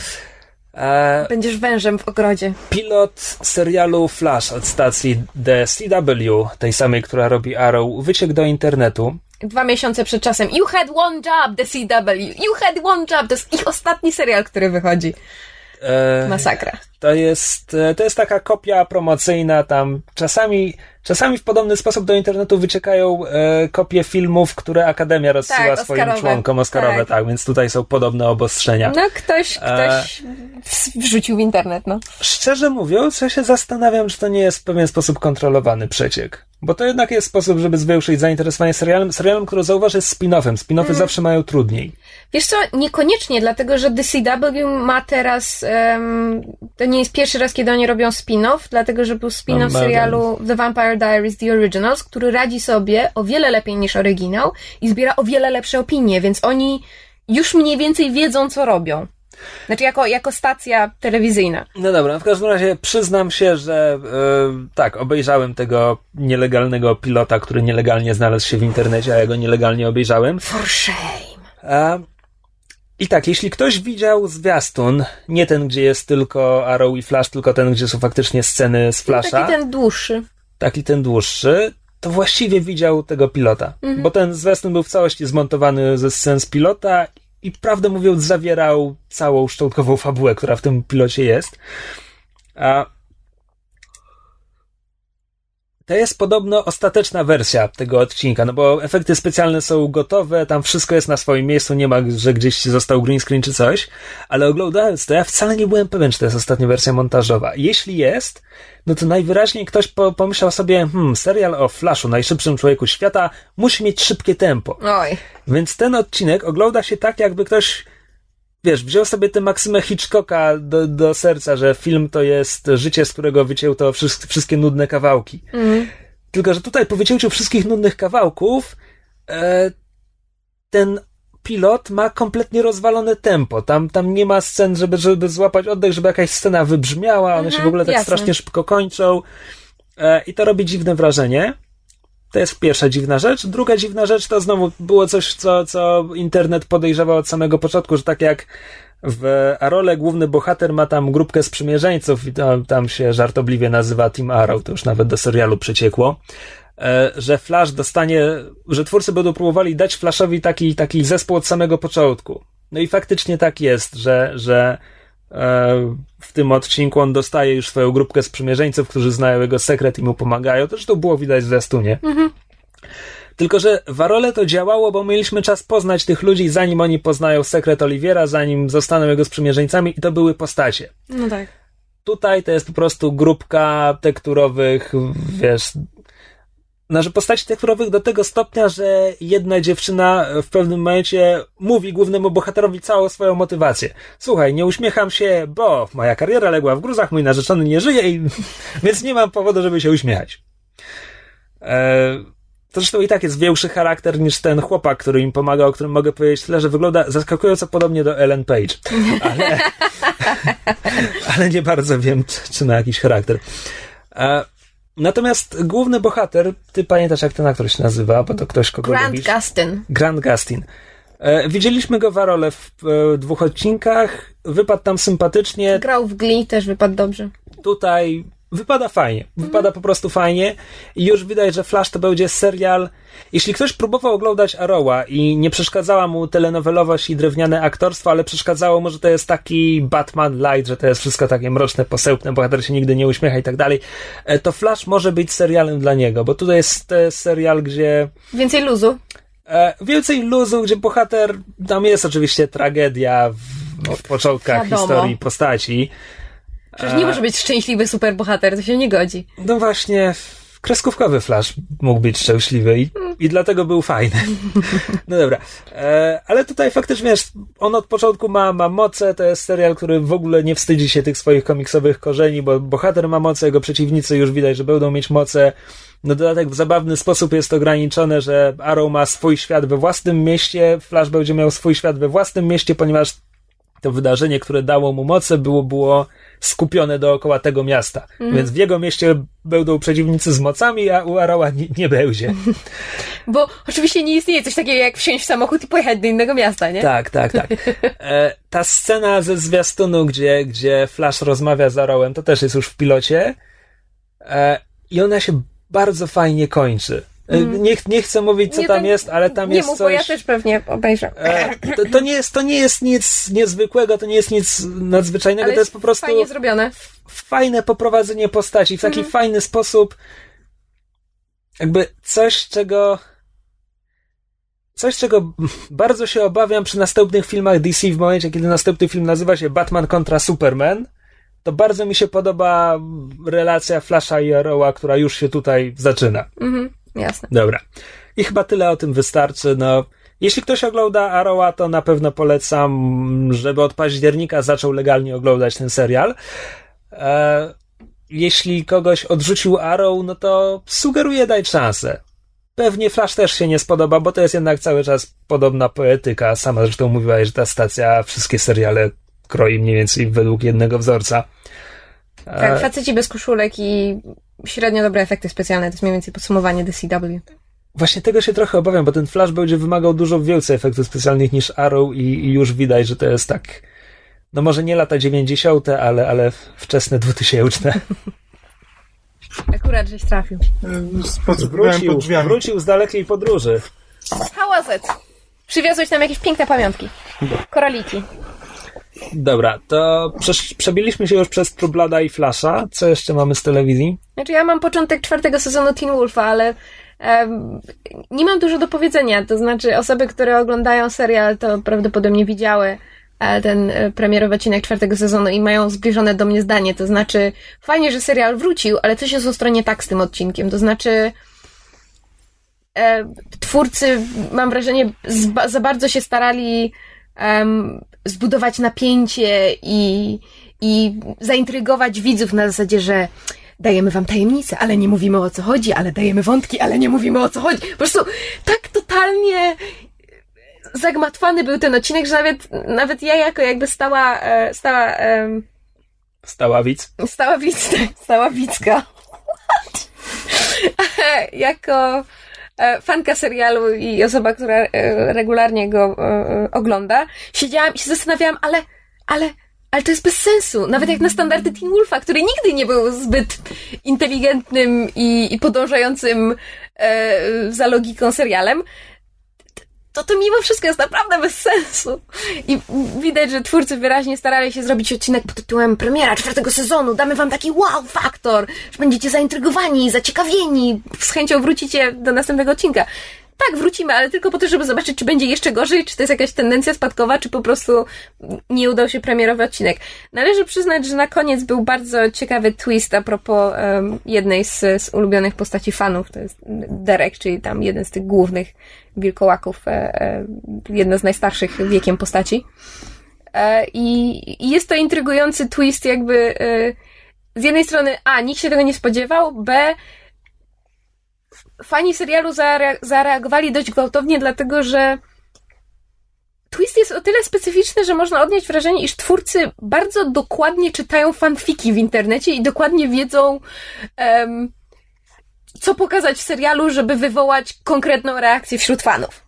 E, Będziesz wężem w ogrodzie. pilot serialu Flash od stacji The CW, tej samej, która robi Arrow, wyciekł do internetu. Dwa miesiące przed czasem. You had one job, the CW. You had one job. To jest ich ostatni serial, który wychodzi. E, Masakra. To jest, e, to jest taka kopia promocyjna, tam czasami, czasami w podobny sposób do internetu wyciekają e, kopie filmów, które Akademia rozsyła tak, swoim Oscarowe. członkom Oscarowe, tak. tak. więc tutaj są podobne obostrzenia. No ktoś, ktoś e... wrzucił w internet, no. Szczerze mówiąc, ja się zastanawiam, czy to nie jest w pewien sposób kontrolowany przeciek. Bo to jednak jest sposób, żeby zwiększyć zainteresowanie serialem, serialem, który zauważ jest spin-offem. Spin-offy mm. zawsze mają trudniej. Wiesz co, niekoniecznie, dlatego że DCW ma teraz, um, to nie jest pierwszy raz, kiedy oni robią spin-off, dlatego że był spin-off no, serialu The Vampire Diaries The Originals, który radzi sobie o wiele lepiej niż oryginał i zbiera o wiele lepsze opinie, więc oni już mniej więcej wiedzą, co robią. Znaczy jako, jako stacja telewizyjna. No dobra, w każdym razie przyznam się, że yy, tak, obejrzałem tego nielegalnego pilota, który nielegalnie znalazł się w internecie, a ja go nielegalnie obejrzałem. For shame. I tak, jeśli ktoś widział zwiastun, nie ten, gdzie jest tylko Arrow i Flash, tylko ten, gdzie są faktycznie sceny z Flasha. Taki ten dłuższy. Taki ten dłuższy, to właściwie widział tego pilota. Mhm. Bo ten zwiastun był w całości zmontowany ze scen z pilota i prawdę mówiąc zawierał całą szczątkową fabułę, która w tym pilocie jest. A to jest podobno ostateczna wersja tego odcinka, no bo efekty specjalne są gotowe, tam wszystko jest na swoim miejscu, nie ma, że gdzieś został green screen czy coś, ale oglądając to ja wcale nie byłem pewien, czy to jest ostatnia wersja montażowa. Jeśli jest, no to najwyraźniej ktoś po, pomyślał sobie, hmm, serial o Flashu, najszybszym człowieku świata, musi mieć szybkie tempo. Oj. Więc ten odcinek ogląda się tak, jakby ktoś wiesz, wziął sobie tę maksymę Hitchcocka do, do serca, że film to jest życie, z którego wyciął to wszystkie, wszystkie nudne kawałki. Mm. Tylko, że tutaj po wycięciu wszystkich nudnych kawałków e, ten pilot ma kompletnie rozwalone tempo. Tam, tam nie ma scen, żeby, żeby złapać oddech, żeby jakaś scena wybrzmiała, one mhm, się w ogóle tak jasne. strasznie szybko kończą. E, I to robi dziwne wrażenie. To jest pierwsza dziwna rzecz. Druga dziwna rzecz to znowu było coś, co, co internet podejrzewał od samego początku, że tak jak w Arole główny bohater ma tam grupkę sprzymierzeńców i to, tam się żartobliwie nazywa Team Arrow, to już nawet do serialu przeciekło, e, że Flash dostanie, że twórcy będą próbowali dać Flashowi taki, taki zespół od samego początku. No i faktycznie tak jest, że, że w tym odcinku on dostaje już swoją grupkę sprzymierzeńców, którzy znają jego sekret i mu pomagają. To to było widać w zwiastunie. Mhm. Tylko, że w Arole to działało, bo mieliśmy czas poznać tych ludzi, zanim oni poznają sekret Oliwiera, zanim zostaną jego sprzymierzeńcami i to były postacie. No tak. Tutaj to jest po prostu grupka tekturowych, wiesz, znaczy postaci tekturowych do tego stopnia, że jedna dziewczyna w pewnym momencie mówi głównemu bohaterowi całą swoją motywację. Słuchaj, nie uśmiecham się, bo moja kariera legła w gruzach, mój narzeczony nie żyje, i, więc nie mam powodu, żeby się uśmiechać. E, to zresztą i tak jest większy charakter niż ten chłopak, który im pomaga, o którym mogę powiedzieć tyle, że wygląda zaskakująco podobnie do Ellen Page. Ale, ale nie bardzo wiem, czy, czy na jakiś charakter. E, Natomiast główny bohater, ty pamiętasz jak ten aktor się nazywa, bo to ktoś kogo Grant lubisz? Gustin. Grant Gustin. E, widzieliśmy go w Arole w e, dwóch odcinkach, wypadł tam sympatycznie. Grał w Glee, też wypadł dobrze. Tutaj wypada fajnie. Wypada mhm. po prostu fajnie i już widać, że Flash to będzie serial. Jeśli ktoś próbował oglądać Arrowa i nie przeszkadzała mu telenowelowość i drewniane aktorstwo, ale przeszkadzało mu, że to jest taki Batman light, że to jest wszystko takie mroczne, posełpne, bohater się nigdy nie uśmiecha i tak dalej, e, to Flash może być serialem dla niego, bo tutaj jest serial, gdzie... Więcej luzu. E, więcej luzu, gdzie bohater, tam jest oczywiście tragedia w, w początkach Wiadomo. historii postaci, Przecież nie może być szczęśliwy superbohater, to się nie godzi. No właśnie, kreskówkowy Flash mógł być szczęśliwy i, i dlatego był fajny. No dobra. E, ale tutaj faktycznie, wiesz, on od początku ma, ma moce, to jest serial, który w ogóle nie wstydzi się tych swoich komiksowych korzeni, bo bohater ma moce, jego przeciwnicy już widać, że będą mieć moce. No dodatek w zabawny sposób jest ograniczone, że Arrow ma swój świat we własnym mieście, Flash będzie miał swój świat we własnym mieście, ponieważ to wydarzenie, które dało mu moce, było, było skupione dookoła tego miasta. Mm. Więc w jego mieście będą przeciwnicy z mocami, a u Arała nie, nie będzie. Bo oczywiście nie istnieje coś takiego jak wsiąść w samochód i pojechać do innego miasta, nie? Tak, tak, tak. E, ta scena ze zwiastunu, gdzie, gdzie Flash rozmawia z Arrowem, to też jest już w pilocie. E, I ona się bardzo fajnie kończy. Mm. Nie, nie chcę mówić, co nie, tam jest, ale tam nie jest mów, coś... bo ja też pewnie obejrzę. E, to, to, nie jest, to nie jest nic niezwykłego, to nie jest nic nadzwyczajnego, ale to jest po prostu... fajnie zrobione. Fajne poprowadzenie postaci w taki mm. fajny sposób. Jakby coś, czego coś, czego bardzo się obawiam przy następnych filmach DC w momencie, kiedy następny film nazywa się Batman kontra Superman, to bardzo mi się podoba relacja Flasha i Arrowa, która już się tutaj zaczyna. Mhm, jasne. Dobra. I chyba tyle o tym wystarczy. No, jeśli ktoś ogląda Arrowa, to na pewno polecam, żeby od października zaczął legalnie oglądać ten serial. E, jeśli kogoś odrzucił Arrow, no to sugeruję dać szansę. Pewnie Flash też się nie spodoba, bo to jest jednak cały czas podobna poetyka. Sama zresztą mówiłaś, że ta stacja wszystkie seriale kroi mniej więcej według jednego wzorca. Tak, faceci bez koszulek i średnio dobre efekty specjalne. To jest mniej więcej podsumowanie DCW. Właśnie tego się trochę obawiam, bo ten Flash będzie wymagał dużo więcej efektów specjalnych niż Arrow i, i już widać, że to jest tak no może nie lata 90., ale, ale wczesne 2000. Akurat żeś trafił. Wrócił, wrócił z dalekiej podróży. How was it? Przywiozłeś nam jakieś piękne pamiątki. Koraliki. Dobra, to przebiliśmy się już przez Trublada i Flasha. Co jeszcze mamy z telewizji? Znaczy ja mam początek czwartego sezonu Teen Wolfa, ale um, nie mam dużo do powiedzenia. To znaczy osoby, które oglądają serial, to prawdopodobnie widziały e, ten e, premierowy odcinek czwartego sezonu i mają zbliżone do mnie zdanie. To znaczy, fajnie, że serial wrócił, ale coś jest ostro nie tak z tym odcinkiem. To znaczy, e, twórcy, mam wrażenie, za bardzo się starali um, zbudować napięcie i, i zaintrygować widzów na zasadzie, że dajemy wam tajemnicę, ale nie mówimy o co chodzi, ale dajemy wątki, ale nie mówimy o co chodzi. Po prostu tak totalnie zagmatwany był ten odcinek, że nawet, nawet ja jako jakby stała, e, stała, stała widz? Stała widz, tak, stała widzka. jako E, fanka serialu i osoba, która e, regularnie go e, ogląda, siedziałam i się zastanawiałam, ale, ale, ale to jest bez sensu. Nawet jak na standardy Teen Wolfa, który nigdy nie był zbyt inteligentnym i, i podążającym e, za logiką serialem, to to mimo wszystko jest naprawdę bez sensu. I widać, że twórcy wyraźnie starali się zrobić odcinek pod tytułem premiera czwartego sezonu. Damy wam taki wow faktor, że będziecie zaintrygowani, zaciekawieni, z chęcią wrócicie do następnego odcinka tak, wrócimy, ale tylko po to, żeby zobaczyć, czy będzie jeszcze gorzej, czy to jest jakaś tendencja spadkowa, czy po prostu nie udał się premierowy odcinek. Należy przyznać, że na koniec był bardzo ciekawy twist a propos um, jednej z, z ulubionych postaci fanów, to jest Derek, czyli tam jeden z tych głównych wilkołaków, e, e, jedna z najstarszych wiekiem postaci. E, i, I jest to intrygujący twist, jakby e, z jednej strony, a, nikt się tego nie spodziewał, b, fani serialu zare zareagowali dość gwałtownie, dlatego że twist jest o tyle specyficzny, że można odnieść wrażenie, iż twórcy bardzo dokładnie czytają fanfiki w internecie i dokładnie wiedzą, um, co pokazać w serialu, żeby wywołać konkretną reakcję wśród fanów.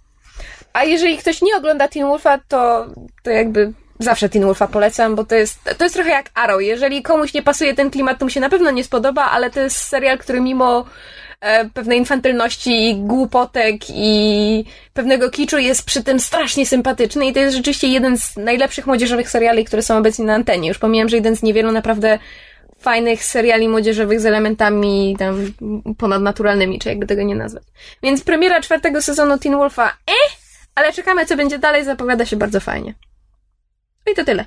A jeżeli ktoś nie ogląda Teen Wolfa, to, to jakby zawsze Teen Wolfa polecam, bo to jest, to jest trochę jak Arrow. Jeżeli komuś nie pasuje ten klimat, to mu się na pewno nie spodoba, ale to jest serial, który mimo pewnej infantylności i głupotek i pewnego kiczu jest przy tym strasznie sympatyczny i to jest rzeczywiście jeden z najlepszych młodzieżowych seriali, które są obecnie na antenie. Już pomijam, że jeden z niewielu naprawdę fajnych seriali młodzieżowych z elementami tam ponadnaturalnymi, czy jakby tego nie nazwać. Więc premiera czwartego sezonu Teen Wolfa, eh, ale czekamy, co będzie dalej, zapowiada się bardzo fajnie. No i to tyle.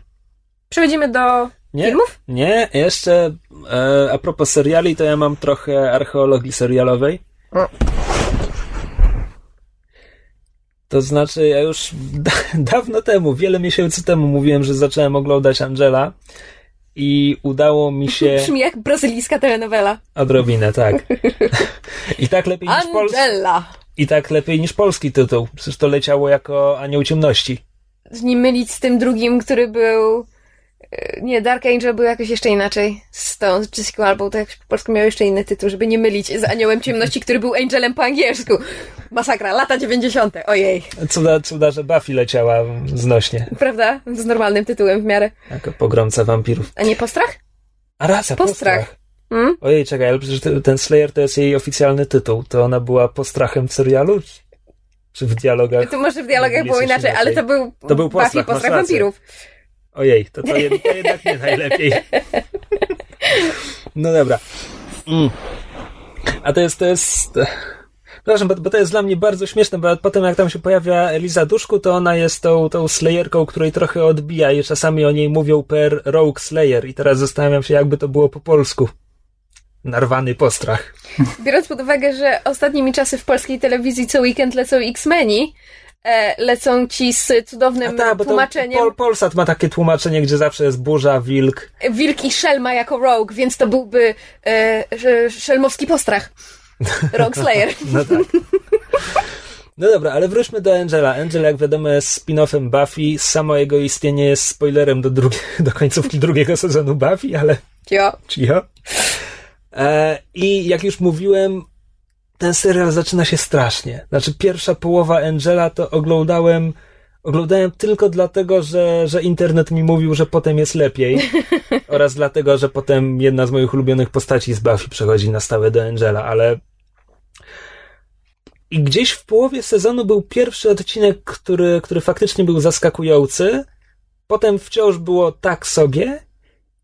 Przechodzimy do nie, filmów? Nie, jeszcze e, a propos seriali, to ja mam trochę archeologii serialowej. O. To znaczy, ja już da, dawno temu, wiele miesięcy temu mówiłem, że zacząłem oglądać Angela i udało mi się... Brzmi jak brazylijska telenowela. Odrobinę, tak. I tak lepiej niż polski... Angela! I tak lepiej niż polski tytuł. Przecież to leciało jako Anioł Ciemności. Z nim mylić z tym drugim, który był nie, Dark Angel był jakoś jeszcze inaczej. Z tą z Jessica Albo to jakoś po polsku miał jeszcze inny tytuł, żeby nie mylić z Aniołem Ciemności, który był Angelem po angielsku. Masakra, lata 90. Ojej. Cuda, cuda, że Buffy leciała znośnie. Prawda? Z normalnym tytułem w miarę. Jako pogromca wampirów. A nie Postrach? A racja, Postrach. Postrach. Hmm? Ojej, czekaj, ale przecież te- ten Slayer to jest jej oficjalny tytuł. To ona była postrachem w serialu? Czy- w dialogach? To może w dialogach było coś inaczej, ale to był, To był Buffy postrach, masz postrach rację. Ojej, to, to, jed, to jednak nie najlepiej. No dobra. Mm. A to jest, to jest... Przepraszam, bo, bo to jest dla mnie bardzo śmieszne, bo potem jak tam się pojawia Eliza Duszku, to ona jest tą, tą Slayerką, której trochę odbija i czasami o niej mówią per Rogue Slayer i teraz zastanawiam się, jakby to było po polsku. Narwany postrach. Biorąc pod uwagę, że ostatnimi czasy w polskiej telewizji co weekend lecą X-Meni, lecą ci z cudownym A bo to tłumaczeniem Pol, Polsat ma takie tłumaczenie, gdzie zawsze jest burza, wilk. Wilk i Szelma jako Rogue, więc to byłby e, sz- szelmowski postrach. Rogue Slayer. No tak. No dobra, ale wróćmy do Angela. Angel, jak wiadomo, jest spin-offem Buffy. Samo jego istnienie jest spoilerem do, drugi- do końcówki drugiego sezonu Buffy, ale Jo. cicho. E, I jak już mówiłem, ten serial zaczyna się strasznie. Znaczy, pierwsza połowa Angela to oglądałem, oglądałem tylko dlatego, że, że internet mi mówił, że potem jest lepiej. oraz dlatego, że potem jedna z moich ulubionych postaci z Buffy przechodzi na stałe do Angela, ale i gdzieś w połowie sezonu był pierwszy odcinek, który, który faktycznie był zaskakujący. Potem wciąż było tak sobie.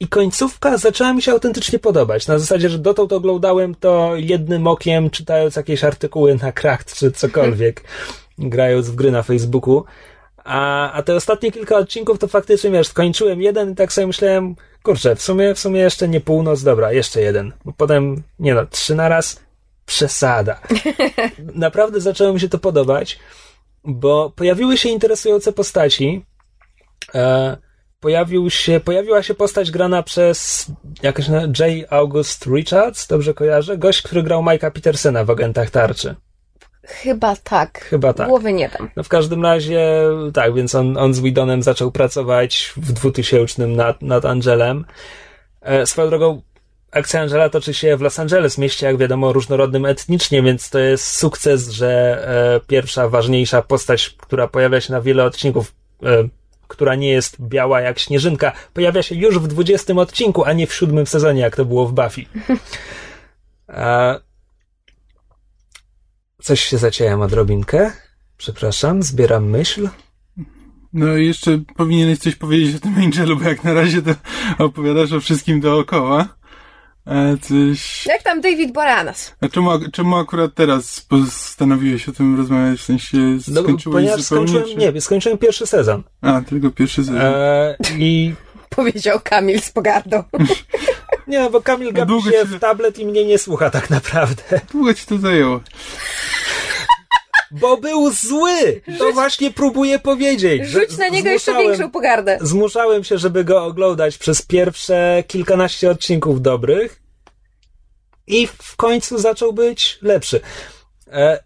I końcówka zaczęła mi się autentycznie podobać. Na zasadzie, że dotąd oglądałem to jednym okiem, czytając jakieś artykuły na Kracht czy cokolwiek, grając w gry na Facebooku. A, a te ostatnie kilka odcinków to faktycznie, wiesz, skończyłem jeden i tak sobie myślałem, kurczę, w sumie, w sumie jeszcze nie północ, dobra, jeszcze jeden. Bo potem, nie no, trzy na raz, przesada. Naprawdę zaczęło mi się to podobać, bo pojawiły się interesujące postaci. E, pojawił się, pojawiła się postać grana przez jakaś na- J. August Richards, dobrze kojarzę? Gość, który grał Mike'a Petersena w Agentach Tarczy. Chyba tak. Chyba tak. Głowy nie dam. No w każdym razie, tak, więc on, on z Widonem zaczął pracować w 2000 nad, nad Angelem. E, swoją drogą, akcja Angela toczy się w Los Angeles, mieście, jak wiadomo, różnorodnym etnicznie, więc to jest sukces, że e, pierwsza, ważniejsza postać, która pojawia się na wiele odcinków, e, która nie jest biała jak śnieżynka, pojawia się już w 20 odcinku, a nie w siódmym sezonie, jak to było w Buffy. E, coś się zaciąłem odrobinkę. Przepraszam, zbieram myśl. No i jeszcze powinieneś coś powiedzieć o tym Angelu, bo jak na razie to opowiadasz o wszystkim dookoła. A coś... Jak tam David Boreanaz? A czemu, czemu akurat teraz postanowiłeś o tym rozmawiać? W sensie No, skończyłeś ponieważ zupełnie? skończyłem, czy... nie, skończyłem pierwszy sezon. A, tylko pierwszy sezon. E, I Powiedział Kamil z pogardą. nie, bo Kamil gapi się ci- w tablet i mnie nie słucha tak naprawdę. Długo ci to zajęło. Bo był zły! To właśnie próbuję powiedzieć. Rzuć na niego jeszcze większą pogardę. Zmuszałem się, żeby go oglądać przez pierwsze kilkanaście odcinków dobrych i w końcu zaczął być lepszy. E,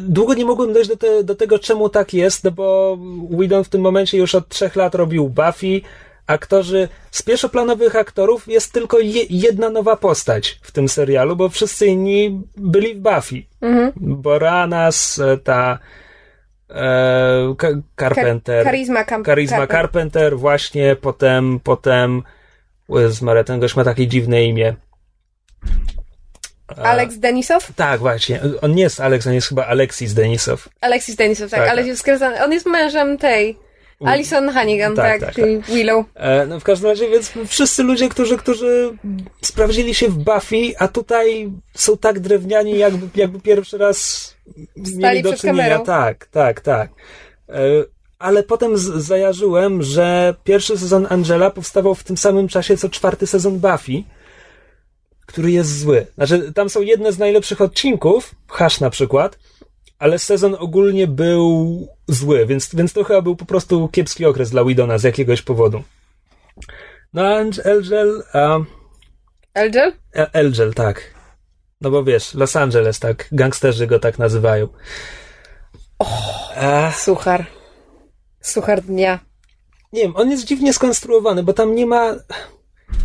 długo nie mogłem dojść do, te, do tego, czemu tak jest, no bo Whedon w tym momencie już od trzech lat robił Buffy. Aktorzy z pierwszoplanowych aktorów jest tylko je, jedna nowa postać w tym serialu, bo wszyscy inni byli w Buffy. Mhm. Boranas, ta e, Ka- Carpenter. Karizma Charisma Carpenter. Carpenter, właśnie potem, potem, Maria, ten gość ma takie dziwne imię. E, Alex Denisow? Tak, właśnie. On nie jest Alex, on jest chyba Alexis Denisow. Alexis Denisow, tak, Tak, ale tak. On jest mężem tej. Alison Hannigan, Tak, tak, tak, czyli Willow. E, no w każdym razie, więc wszyscy ludzie, którzy, którzy sprawdzili się w Buffy, a tutaj są tak drewniani, jakby, jakby pierwszy raz mieli do czynienia. kamerą. Tak, tak, tak. E, ale potem z- zajarzyłem, że pierwszy sezon Angela powstawał w tym samym czasie, co czwarty sezon Buffy, który jest zły. Znaczy, tam są jedne z najlepszych odcinków, Hash na przykład, ale sezon ogólnie był zły, więc, więc to chyba był po prostu kiepski okres dla Widona z jakiegoś powodu. No, a Elgel, a, Elgel? E- Elgel, tak. No bo wiesz, Los Angeles, tak, gangsterzy go tak nazywają. E, Suchar. Suchar dnia. nie wiem, on jest dziwnie skonstruowany, bo tam nie ma.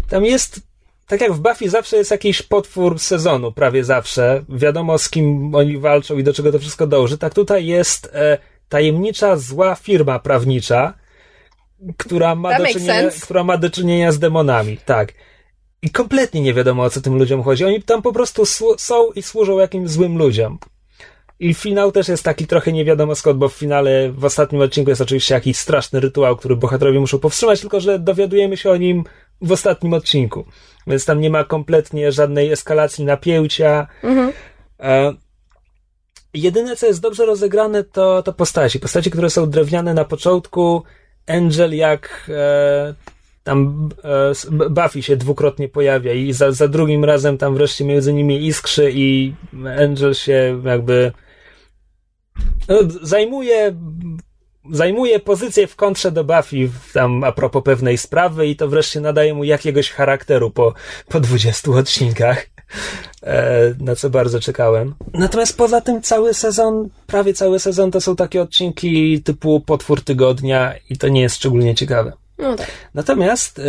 Tam jest. Tak jak w Buffy zawsze jest jakiś potwór sezonu, prawie zawsze. Wiadomo z kim oni walczą i do czego to wszystko dąży. Tak tutaj jest e, tajemnicza, zła firma prawnicza, która ma, do czynienia, która ma do czynienia z demonami. Tak. i kompletnie nie wiadomo o co tym ludziom chodzi. Oni tam po prostu są i służą jakimś złym ludziom. I finał też jest taki trochę nie wiadomo skąd, bo w finale, w ostatnim odcinku jest oczywiście jakiś straszny rytuał, który bohaterowie muszą powstrzymać, tylko że dowiadujemy się o nim w ostatnim odcinku. Więc tam nie ma kompletnie żadnej eskalacji napięcia. Mhm. E, jedyne, co jest dobrze rozegrane, to, to postaci. Postaci, które są drewniane na początku. Angel jak e, tam e, Buffy się dwukrotnie pojawia i za, za drugim razem tam wreszcie między nimi iskrzy i Angel się jakby no, zajmuje zajmuje pozycję w kontrze do Buffy tam a propos pewnej sprawy i to wreszcie nadaje mu jakiegoś charakteru po, po 20 odcinkach, e, na co bardzo czekałem. Natomiast poza tym cały sezon, prawie cały sezon to są takie odcinki typu potwór tygodnia i to nie jest szczególnie ciekawe. No tak. Natomiast e,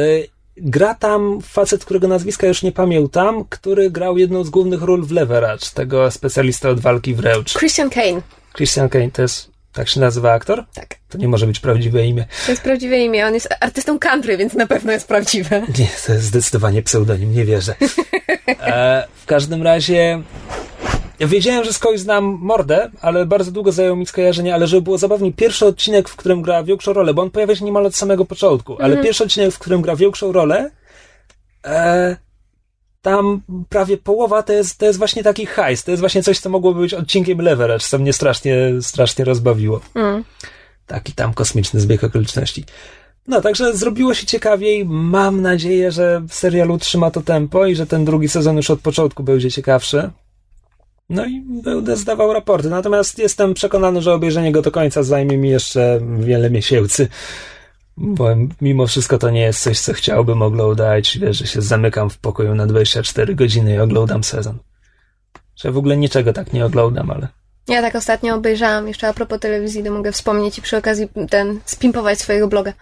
gra tam facet, którego nazwiska już nie pamiętam, który grał jedną z głównych ról w Leverage, tego specjalista od walki wręcz. Christian Kane. Christian Kane to jest tak się nazywa aktor? Tak. To nie może być prawdziwe imię. To jest prawdziwe imię. On jest artystą country, więc na pewno jest prawdziwe. Nie, to jest zdecydowanie pseudonim, nie wierzę. E, w każdym razie. Ja wiedziałem, że skądś znam mordę, ale bardzo długo zajęło mi skojarzenie, ale żeby było zabawnie, pierwszy odcinek, w którym gra większą rolę, bo on pojawia się niemal od samego początku, ale mm. pierwszy odcinek, w którym gra większą rolę, e, tam prawie połowa to jest, to jest właśnie taki hajs. To jest właśnie coś, co mogłoby być odcinkiem Leverage, co mnie strasznie, strasznie rozbawiło. Mm. Taki tam kosmiczny zbieg okoliczności. No, także zrobiło się ciekawiej. Mam nadzieję, że w serialu trzyma to tempo i że ten drugi sezon już od początku będzie ciekawszy. No i będę zdawał raporty. Natomiast jestem przekonany, że obejrzenie go do końca zajmie mi jeszcze wiele miesięcy. Bo mimo wszystko to nie jest coś, co chciałbym oglądać. Wiesz, że się zamykam w pokoju na 24 godziny i oglądam sezon. Że w ogóle niczego tak nie oglądam, ale. Ja tak ostatnio obejrzałam, jeszcze a propos telewizji, to mogę wspomnieć i przy okazji ten spimpować swojego bloga.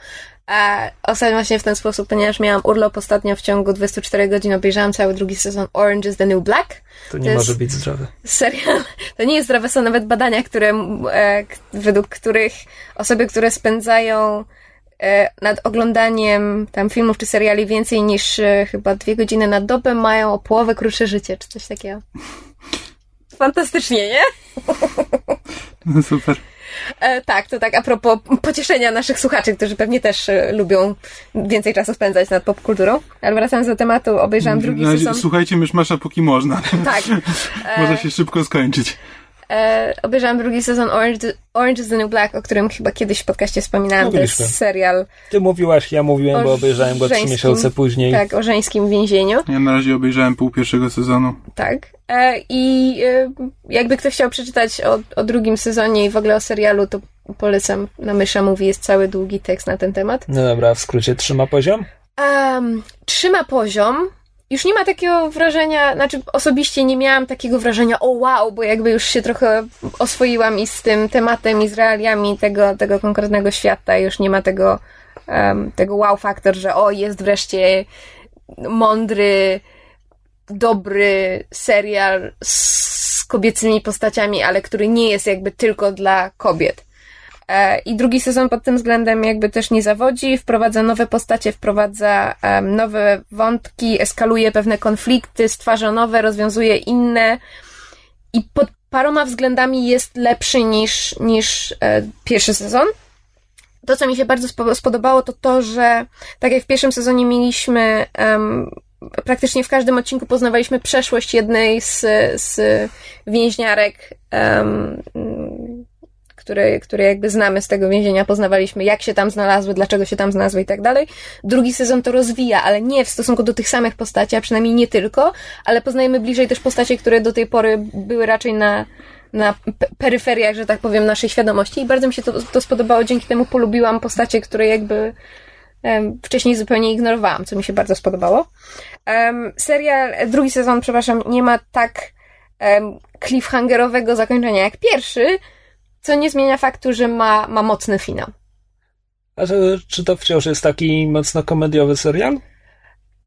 A ostatnio właśnie w ten sposób, ponieważ miałam urlop ostatnio w ciągu 24 godzin, obejrzałam cały drugi sezon Orange is the New Black. To nie to może być zdrowe. Serial. To nie jest zdrowe, są nawet badania, które, e, według których osoby, które spędzają nad oglądaniem tam filmów czy seriali więcej niż e, chyba dwie godziny na dobę mają o połowę krótsze życie, czy coś takiego. Fantastycznie, nie? No super. E, tak, to tak a propos pocieszenia naszych słuchaczy, którzy pewnie też e, lubią więcej czasu spędzać nad popkulturą. Ale wracając do tematu, obejrzałam drugi sezon. Słuchajcie Myszmasza póki można. Tak. Może się szybko skończyć. E, obejrzałam drugi sezon Orange, Orange is the New Black, o którym chyba kiedyś w podcaście wspominałam. Mówiliśmy. To jest serial. Ty mówiłaś, ja mówiłem, bo obejrzałem go trzy miesiące później. Tak, o żeńskim więzieniu. Ja na razie obejrzałem pół pierwszego sezonu. Tak. E, I e, jakby ktoś chciał przeczytać o, o drugim sezonie i w ogóle o serialu, to polecam. Na Mysza mówi, jest cały długi tekst na ten temat. No dobra, w skrócie trzyma poziom? Um, trzyma poziom już nie ma takiego wrażenia, znaczy osobiście nie miałam takiego wrażenia, o wow, bo jakby już się trochę oswoiłam i z tym tematem, i z realiami tego, tego konkretnego świata, już nie ma tego, um, tego wow faktor, że o, jest wreszcie mądry, dobry serial z kobiecymi postaciami, ale który nie jest jakby tylko dla kobiet. E, I drugi sezon pod tym względem jakby też nie zawodzi, wprowadza nowe postacie, wprowadza nowe wątki, eskaluje pewne konflikty, stwarza nowe, rozwiązuje inne i pod paroma względami jest lepszy niż, niż e, pierwszy sezon. To, co mi się bardzo spodobało, to to, że tak jak w pierwszym sezonie mieliśmy um, praktycznie w każdym odcinku poznawaliśmy przeszłość jednej z, z więźniarek um, które, które jakby znamy z tego więzienia, poznawaliśmy, jak się tam znalazły, dlaczego się tam znalazły i tak dalej. Drugi sezon to rozwija, ale nie w stosunku do tych samych postaci, a przynajmniej nie tylko, ale poznajemy bliżej też postacie, które do tej pory były raczej na, na peryferiach, że tak powiem, naszej świadomości i bardzo mi się to, to spodobało, dzięki temu polubiłam postacie, które jakby um, wcześniej zupełnie ignorowałam, co mi się bardzo spodobało. Um, serial, drugi sezon, przepraszam, nie ma tak um, cliffhangerowego zakończenia jak pierwszy, co nie zmienia faktu, że ma, ma mocny finał. A czy to wciąż jest taki mocno komediowy serial?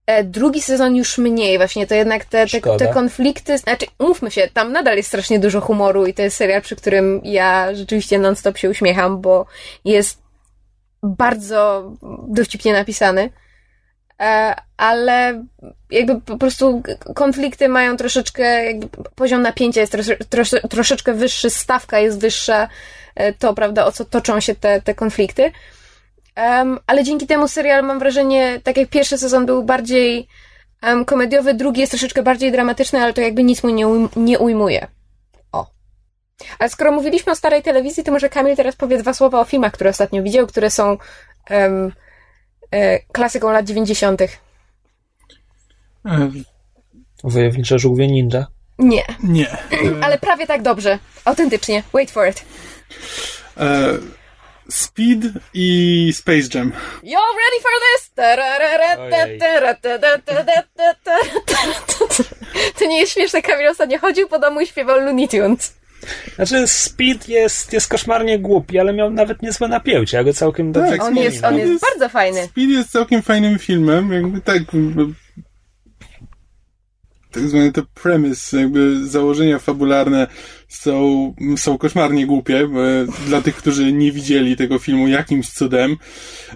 E, drugi sezon już mniej, właśnie to jednak te, te, te, konflikty, znaczy mówmy się, tam nadal jest strasznie dużo humoru i to jest serial, przy którym ja rzeczywiście non-stop się uśmiecham, bo jest bardzo dowcipnie napisany. E, ale jakby po prostu konflikty mają troszeczkę, jakby poziom napięcia jest trosze, trosze, troszeczkę wyższy, stawka jest wyższa, e, to prawda, o co toczą się te, te konflikty. Um, ale dzięki temu serial mam wrażenie, tak jak pierwszy sezon był bardziej um, komediowy, drugi jest troszeczkę bardziej dramatyczny, ale to jakby nic mu nie, ujm nie ujmuje. O. Ale skoro mówiliśmy o starej telewizji, to może Kamil teraz powie dwa słowa o filmach, które ostatnio widział, które są um, klasyką lat 90. E, Wojownicze żółwie ninja? Nie. Nie. Ale prawie tak dobrze. Autentycznie. Wait for it. E, Speed i Space Jam. You're ready for this? To nie jest śmieszne, Kamil ostatnio chodził po domu i śpiewał Looney Tunes. Znaczy, Speed jest, jest koszmarnie głupi, ale miał nawet niezłe napięcie. Ja go całkiem dobrze Tak, On jest, on jest bardzo fajny. Speed jest całkiem fajnym filmem, jakby tak tak zwany to premise, jakby założenia fabularne są, są koszmarnie głupie, dla tych, którzy nie widzieli tego filmu jakimś cudem,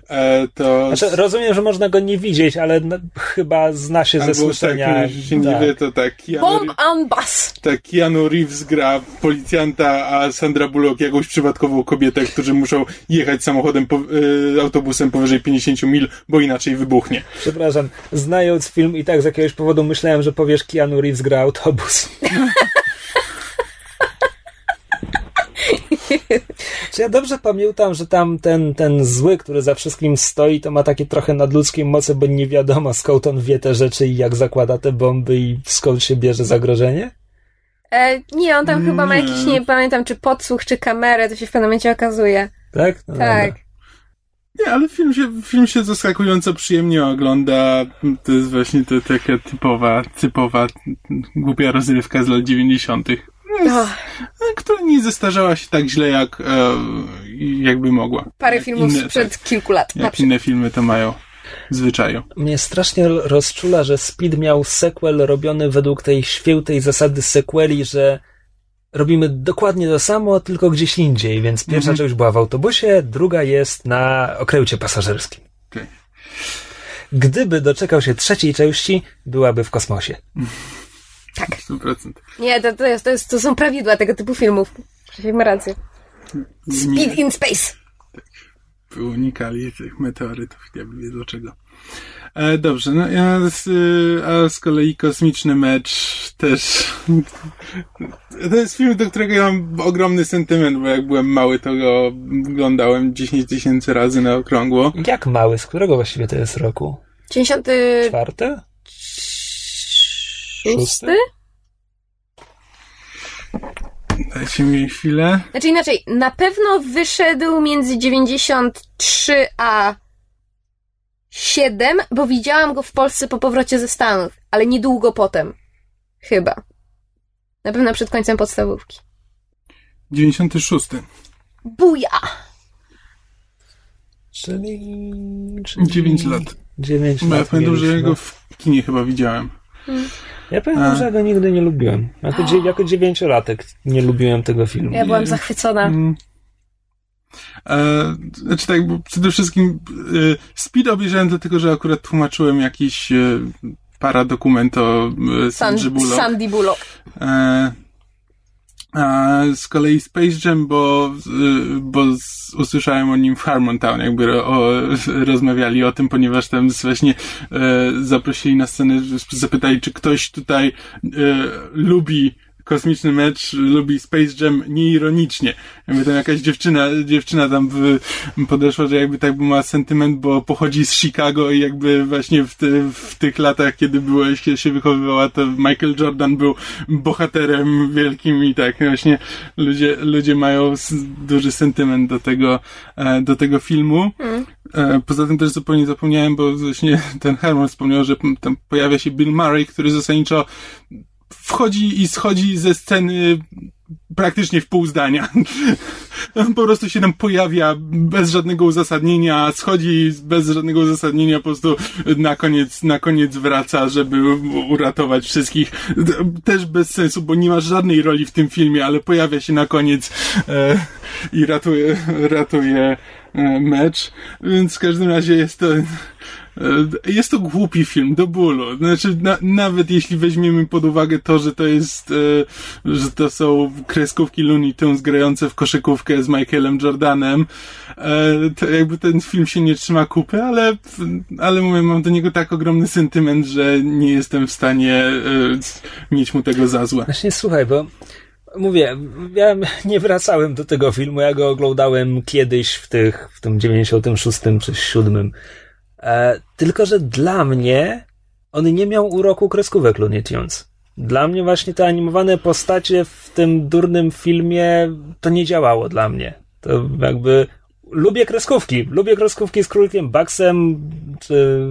e, to... Znaczy, rozumiem, że można go nie widzieć, ale chyba zna się Albo ze słyszenia. Tak, jeśli się nie tak. wie, to tak. Keanu, Bomb on bus! tak, Keanu Reeves gra policjanta, a Sandra Bullock jakąś przypadkową kobietę, którzy muszą jechać samochodem, po, y, autobusem powyżej 50 mil, bo inaczej wybuchnie. Przepraszam, znając film i tak z jakiegoś powodu myślałem, że powiesz Keanu Reeves gra autobus. Czy ja dobrze pamiętam, że tam ten, ten zły, który za wszystkim stoi, to ma takie trochę nadludzkie moce, bo nie wiadomo skąd on wie te rzeczy i jak zakłada te bomby i skąd się bierze zagrożenie? E, nie, on tam chyba ma jakiś, nie pamiętam, czy podsłuch, czy kamerę, to się w pewnym momencie okazuje. Tak? No Tak. dobra. Nie, ale film się, film się zaskakująco przyjemnie ogląda. To jest właśnie to taka typowa, typowa, głupia rozrywka z lat 90., Oh, która nie zestarzała się tak źle, jak e, jakby mogła. parę Jak filmów inne, sprzed tak, kilku lat. Jak inne filmy to mają zwyczaju. Mnie strasznie rozczula, że Speed miał sequel robiony według tej świętej zasady sequeli, że robimy dokładnie to samo, tylko gdzieś indziej, więc pierwsza Mhm. część była w autobusie, druga jest na okręcie pasażerskim. Okej. Gdyby doczekał się trzeciej części, byłaby w kosmosie. Tak. 100%. Nie, to, to, jest, to, jest, to są prawidła tego typu filmów. Krzysiek ma rację. Speed in space. By unikali tych meteorytów, ja wie dlaczego. E, dobrze, no ja z, y, a z kolei kosmiczny mecz też. To jest film, do którego ja mam ogromny sentyment, bo jak byłem mały, to go oglądałem 10 tysięcy razy na okrągło. Jak mały? Z którego właściwie to jest roku? 96? Szósty? Dajcie mi chwilę. Znaczy inaczej, na pewno wyszedł między 93 a 7, bo widziałam go w Polsce po powrocie ze Stanów, ale niedługo potem. Chyba. Na pewno przed końcem podstawówki. 96. Buja! Czyli... czyli... 9 lat. 9 Bo ja lat pamiętam, że ja go w kinie chyba widziałem. Ja pamiętam, A. że ja go nigdy nie lubiłem. Jako, dzie- jako dziewięciolatek nie lubiłem tego filmu. Ja byłam zachwycona. Mm. E, znaczy tak, bo przede wszystkim e, Speed obejrzałem dlatego, że akurat tłumaczyłem jakiś e, paradokument o e, Sandrze San, Bullock. Sandy Bullock. E, a z kolei Space Jam, bo, y, bo usłyszałem o nim w Harmontown, jakby o, rozmawiali o tym, ponieważ tam właśnie e, zaprosili na scenę, zapytali, czy ktoś tutaj e, lubi kosmiczny mecz, lubi Space Jam nieironicznie. Jakby tam jakaś dziewczyna, dziewczyna tam w, podeszła, że jakby tak ma sentyment, bo pochodzi z Chicago i jakby właśnie w, w tych latach, kiedy byłeś, kiedy się wychowywała, to Michael Jordan był bohaterem wielkim i tak właśnie ludzie, ludzie mają duży sentyment do tego, e, do tego filmu. E, Poza tym też zupełnie zapomniałem, bo właśnie ten Herman wspomniał, że tam pojawia się Bill Murray, który zasadniczo wchodzi i schodzi ze sceny praktycznie w pół zdania. On po prostu się tam pojawia bez żadnego uzasadnienia, schodzi bez żadnego uzasadnienia, po prostu na koniec, na koniec wraca, żeby uratować wszystkich. Też bez sensu, bo nie ma żadnej roli w tym filmie, ale pojawia się na koniec. E, i ratuje, ratuje e, mecz. Więc w każdym razie jest to jest to głupi film do bólu. Znaczy, na, nawet jeśli weźmiemy pod uwagę to, że to jest, e, że to są kreskówki Looney Tunes grające w koszykówkę z Michaelem Jordanem, e, to jakby ten film się nie trzyma kupy, ale, ale mówię, mam do niego tak ogromny sentyment, że nie jestem w stanie e, mieć mu tego za złe. Właśnie słuchaj, bo mówię, ja nie wracałem do tego filmu, ja go oglądałem kiedyś w tych, w tym 96 czy 7 E, tylko, że dla mnie on nie miał uroku kreskówek Looney Tunes. Dla mnie właśnie te animowane postacie w tym durnym filmie to nie działało dla mnie. To jakby lubię kreskówki. Lubię kreskówki z królikiem Bugsem, czy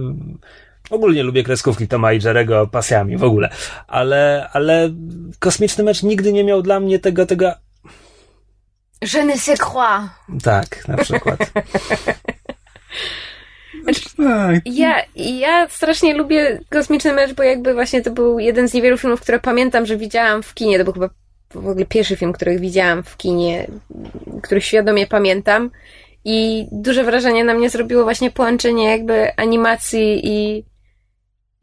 ogólnie lubię kreskówki Toma i Jerego pasjami w ogóle. Ale, ale kosmiczny mecz nigdy nie miał dla mnie tego, tego... Je ne sais quoi. Tak, na przykład. Tak. Ja, ja strasznie lubię Kosmiczny Mecz, bo jakby właśnie to był jeden z niewielu filmów, które pamiętam, że widziałam w kinie. To był chyba w ogóle pierwszy film, który widziałam w kinie, który świadomie pamiętam. I duże wrażenie na mnie zrobiło właśnie połączenie jakby animacji i,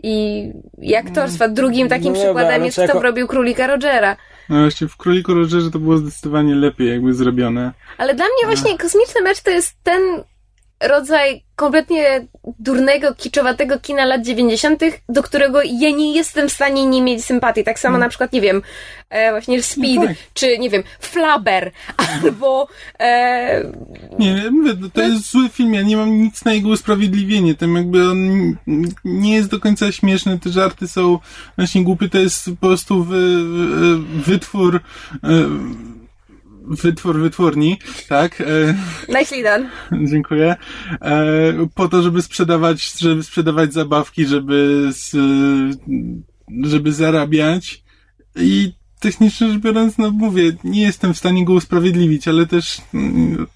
i, i aktorstwa. Drugim takim no przykładem dobra, jest, jako... kto robił Królika Rogera. No właśnie, w Króliku Rogerze to było zdecydowanie lepiej jakby zrobione. Ale dla mnie właśnie Kosmiczny Mecz to jest ten rodzaj kompletnie durnego, kiczowatego kina lat 90., do którego ja nie jestem w stanie nie mieć sympatii. Tak samo hmm. na przykład, nie wiem, e, właśnie Speed, no tak. czy nie wiem, Flaber, albo... E... Nie, mówię, to jest zły film, ja nie mam nic na jego usprawiedliwienie. Tym jakby on nie jest do końca śmieszny, te żarty są właśnie głupie, to jest po prostu wy, wytwór... E, wytwór wytwórni, tak? E, Nicely done. Dziękuję. E, po to, żeby sprzedawać, żeby sprzedawać zabawki, żeby, żeby zarabiać i technicznie rzecz biorąc, no mówię, nie jestem w stanie go usprawiedliwić, ale też mm,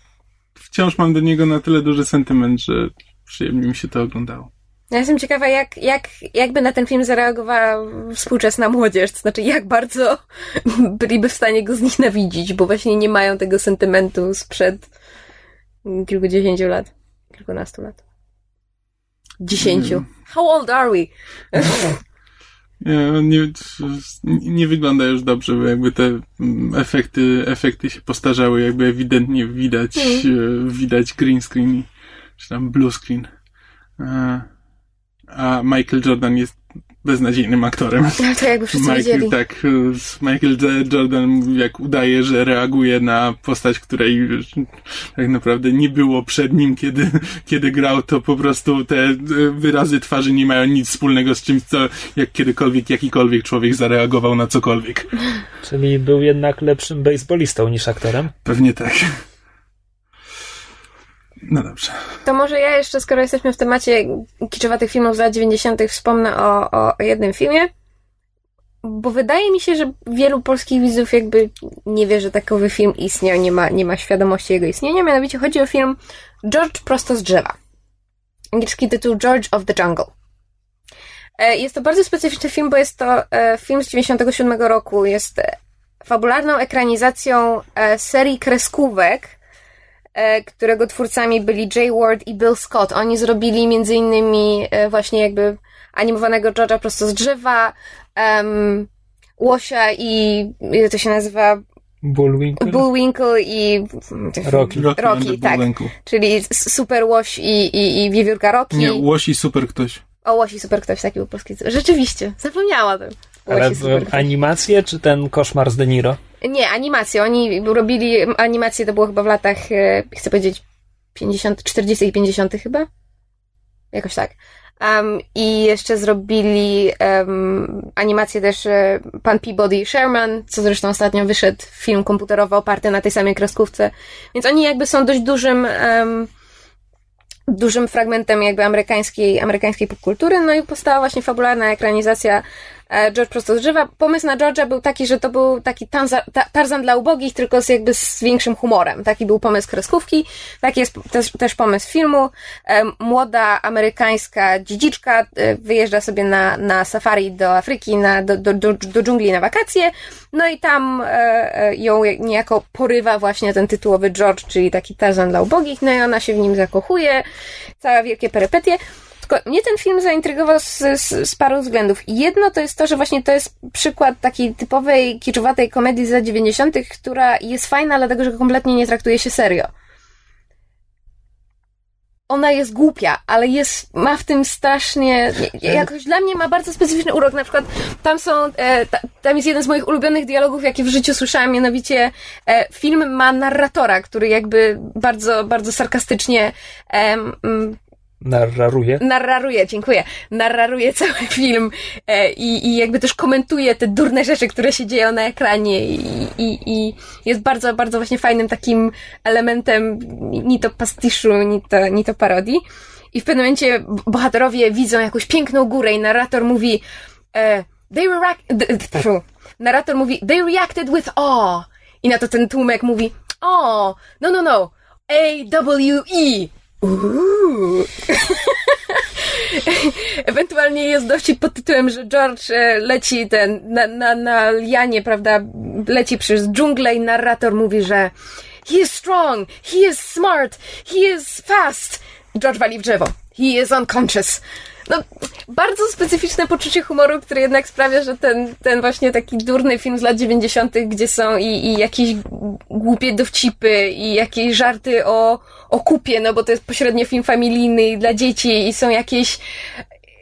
wciąż mam do niego na tyle duży sentyment, że przyjemnie mi się to oglądało. Ja jestem ciekawa, jak, jak, jakby na ten film zareagowała współczesna młodzież, to znaczy jak bardzo byliby w stanie go znienawidzić, bo właśnie nie mają tego sentymentu sprzed kilkudziesięciu lat, kilkunastu lat. Dziesięciu. Mm. How old are we? Nie, nie, nie wygląda już dobrze, bo jakby te efekty, efekty się postarzały, jakby ewidentnie widać, mm. widać green screen, czy tam blue screen. E, a Michael Jordan jest beznadziejnym aktorem. No to jakby wszyscy Michael, wiedzieli. Tak, Michael Jordan jak udaje, że reaguje na postać, której tak naprawdę nie było przed nim, kiedy, kiedy grał, to po prostu te wyrazy twarzy nie mają nic wspólnego z czymś, co jak kiedykolwiek, jakikolwiek człowiek zareagował na cokolwiek. Czyli był jednak lepszym baseballistą niż aktorem? Pewnie tak. No dobrze. To może ja jeszcze, skoro jesteśmy w temacie kiczowatych filmów z lat 90., wspomnę o, o, jednym filmie. Bo wydaje mi się, że wielu polskich widzów jakby nie wie, że takowy film istniał, nie ma, nie ma świadomości jego istnienia. Mianowicie chodzi o film George prosto z drzewa. Angielski tytuł George of the Jungle. E, jest to bardzo specyficzny film, bo jest to e, film z 97 roku. Jest fabularną ekranizacją e, serii kreskówek E, którego twórcami byli Jay Ward i Bill Scott. Oni zrobili między innymi e, właśnie jakby animowanego George'a prosto z drzewa, um, Łosia i jak to się nazywa? Bullwinkle. Bullwinkle i Rocky. Rocky, Rocky tak. Czyli Super Łoś i, i, i Wiewiórka Rocky. Nie, Łoś i Super Ktoś. O, Łoś i Super Ktoś, taki był polski. Rzeczywiście, zapomniałam. Ale animację, czy ten koszmar z De Niro? Nie, animację. Oni robili animację, to było chyba w latach, e, chcę powiedzieć, 50, 40 i 50 chyba? Jakoś tak. Um, I jeszcze zrobili um, animację też e, pan Peabody Sherman, co zresztą ostatnio wyszedł film komputerowy oparty na tej samej kreskówce. Więc oni jakby są dość dużym um, dużym fragmentem jakby amerykańskiej, amerykańskiej popkultury, no i powstała właśnie fabularna ekranizacja George prosto z drzewa. Pomysł na George'a był taki, że to był taki tanza, ta, Tarzan dla ubogich, tylko z jakby z większym humorem. Taki był pomysł kreskówki, taki jest też, też pomysł filmu. E, młoda amerykańska dziedziczka e, wyjeżdża sobie na, na safari do Afryki, na, do, do, do, do dżungli na wakacje, no i tam e, e, ją niejako porywa właśnie ten tytułowy George, czyli taki Tarzan dla ubogich, no i ona się w nim zakochuje, cała wielkie perypetie. Tylko mnie ten film zaintrygował z, z, z, paru względów. Jedno to jest to, że właśnie to jest przykład takiej typowej, kiczowatej komedii z lat 90., która jest fajna, dlatego że kompletnie nie traktuje się serio. Ona jest głupia, ale jest, ma w tym strasznie, jakoś dla mnie ma bardzo specyficzny urok. Na przykład tam są, e, ta, tam jest jeden z moich ulubionych dialogów, jakie w życiu słyszałam, mianowicie e, film ma narratora, który jakby bardzo, bardzo sarkastycznie e, Narraruje. Narraruje, dziękuję. Narraruje cały film e, i, i jakby też komentuje te durne rzeczy, które się dzieją na ekranie i, i, i jest bardzo, bardzo właśnie fajnym takim elementem ni to pastiszu, ni to, ni to parodii. I w pewnym momencie bohaterowie widzą jakąś piękną górę i narrator mówi e, they react... Narrator mówi they reacted with awe. I na to ten tłumek mówi o, no, no, no, A-W-E. Ewentualnie jest dowcip pod tytułem, że George e, leci ten, na, na, na lianie, prawda, leci przez dżunglę i narrator mówi, że he is strong, he is smart, he is fast. George wali w drzewo. He is unconscious no, bardzo specyficzne poczucie humoru, które jednak sprawia, że ten, ten właśnie taki durny film z lat 90., gdzie są i, i jakieś głupie dowcipy i jakieś żarty o, o kupie, no bo to jest pośrednio film familijny dla dzieci i są jakieś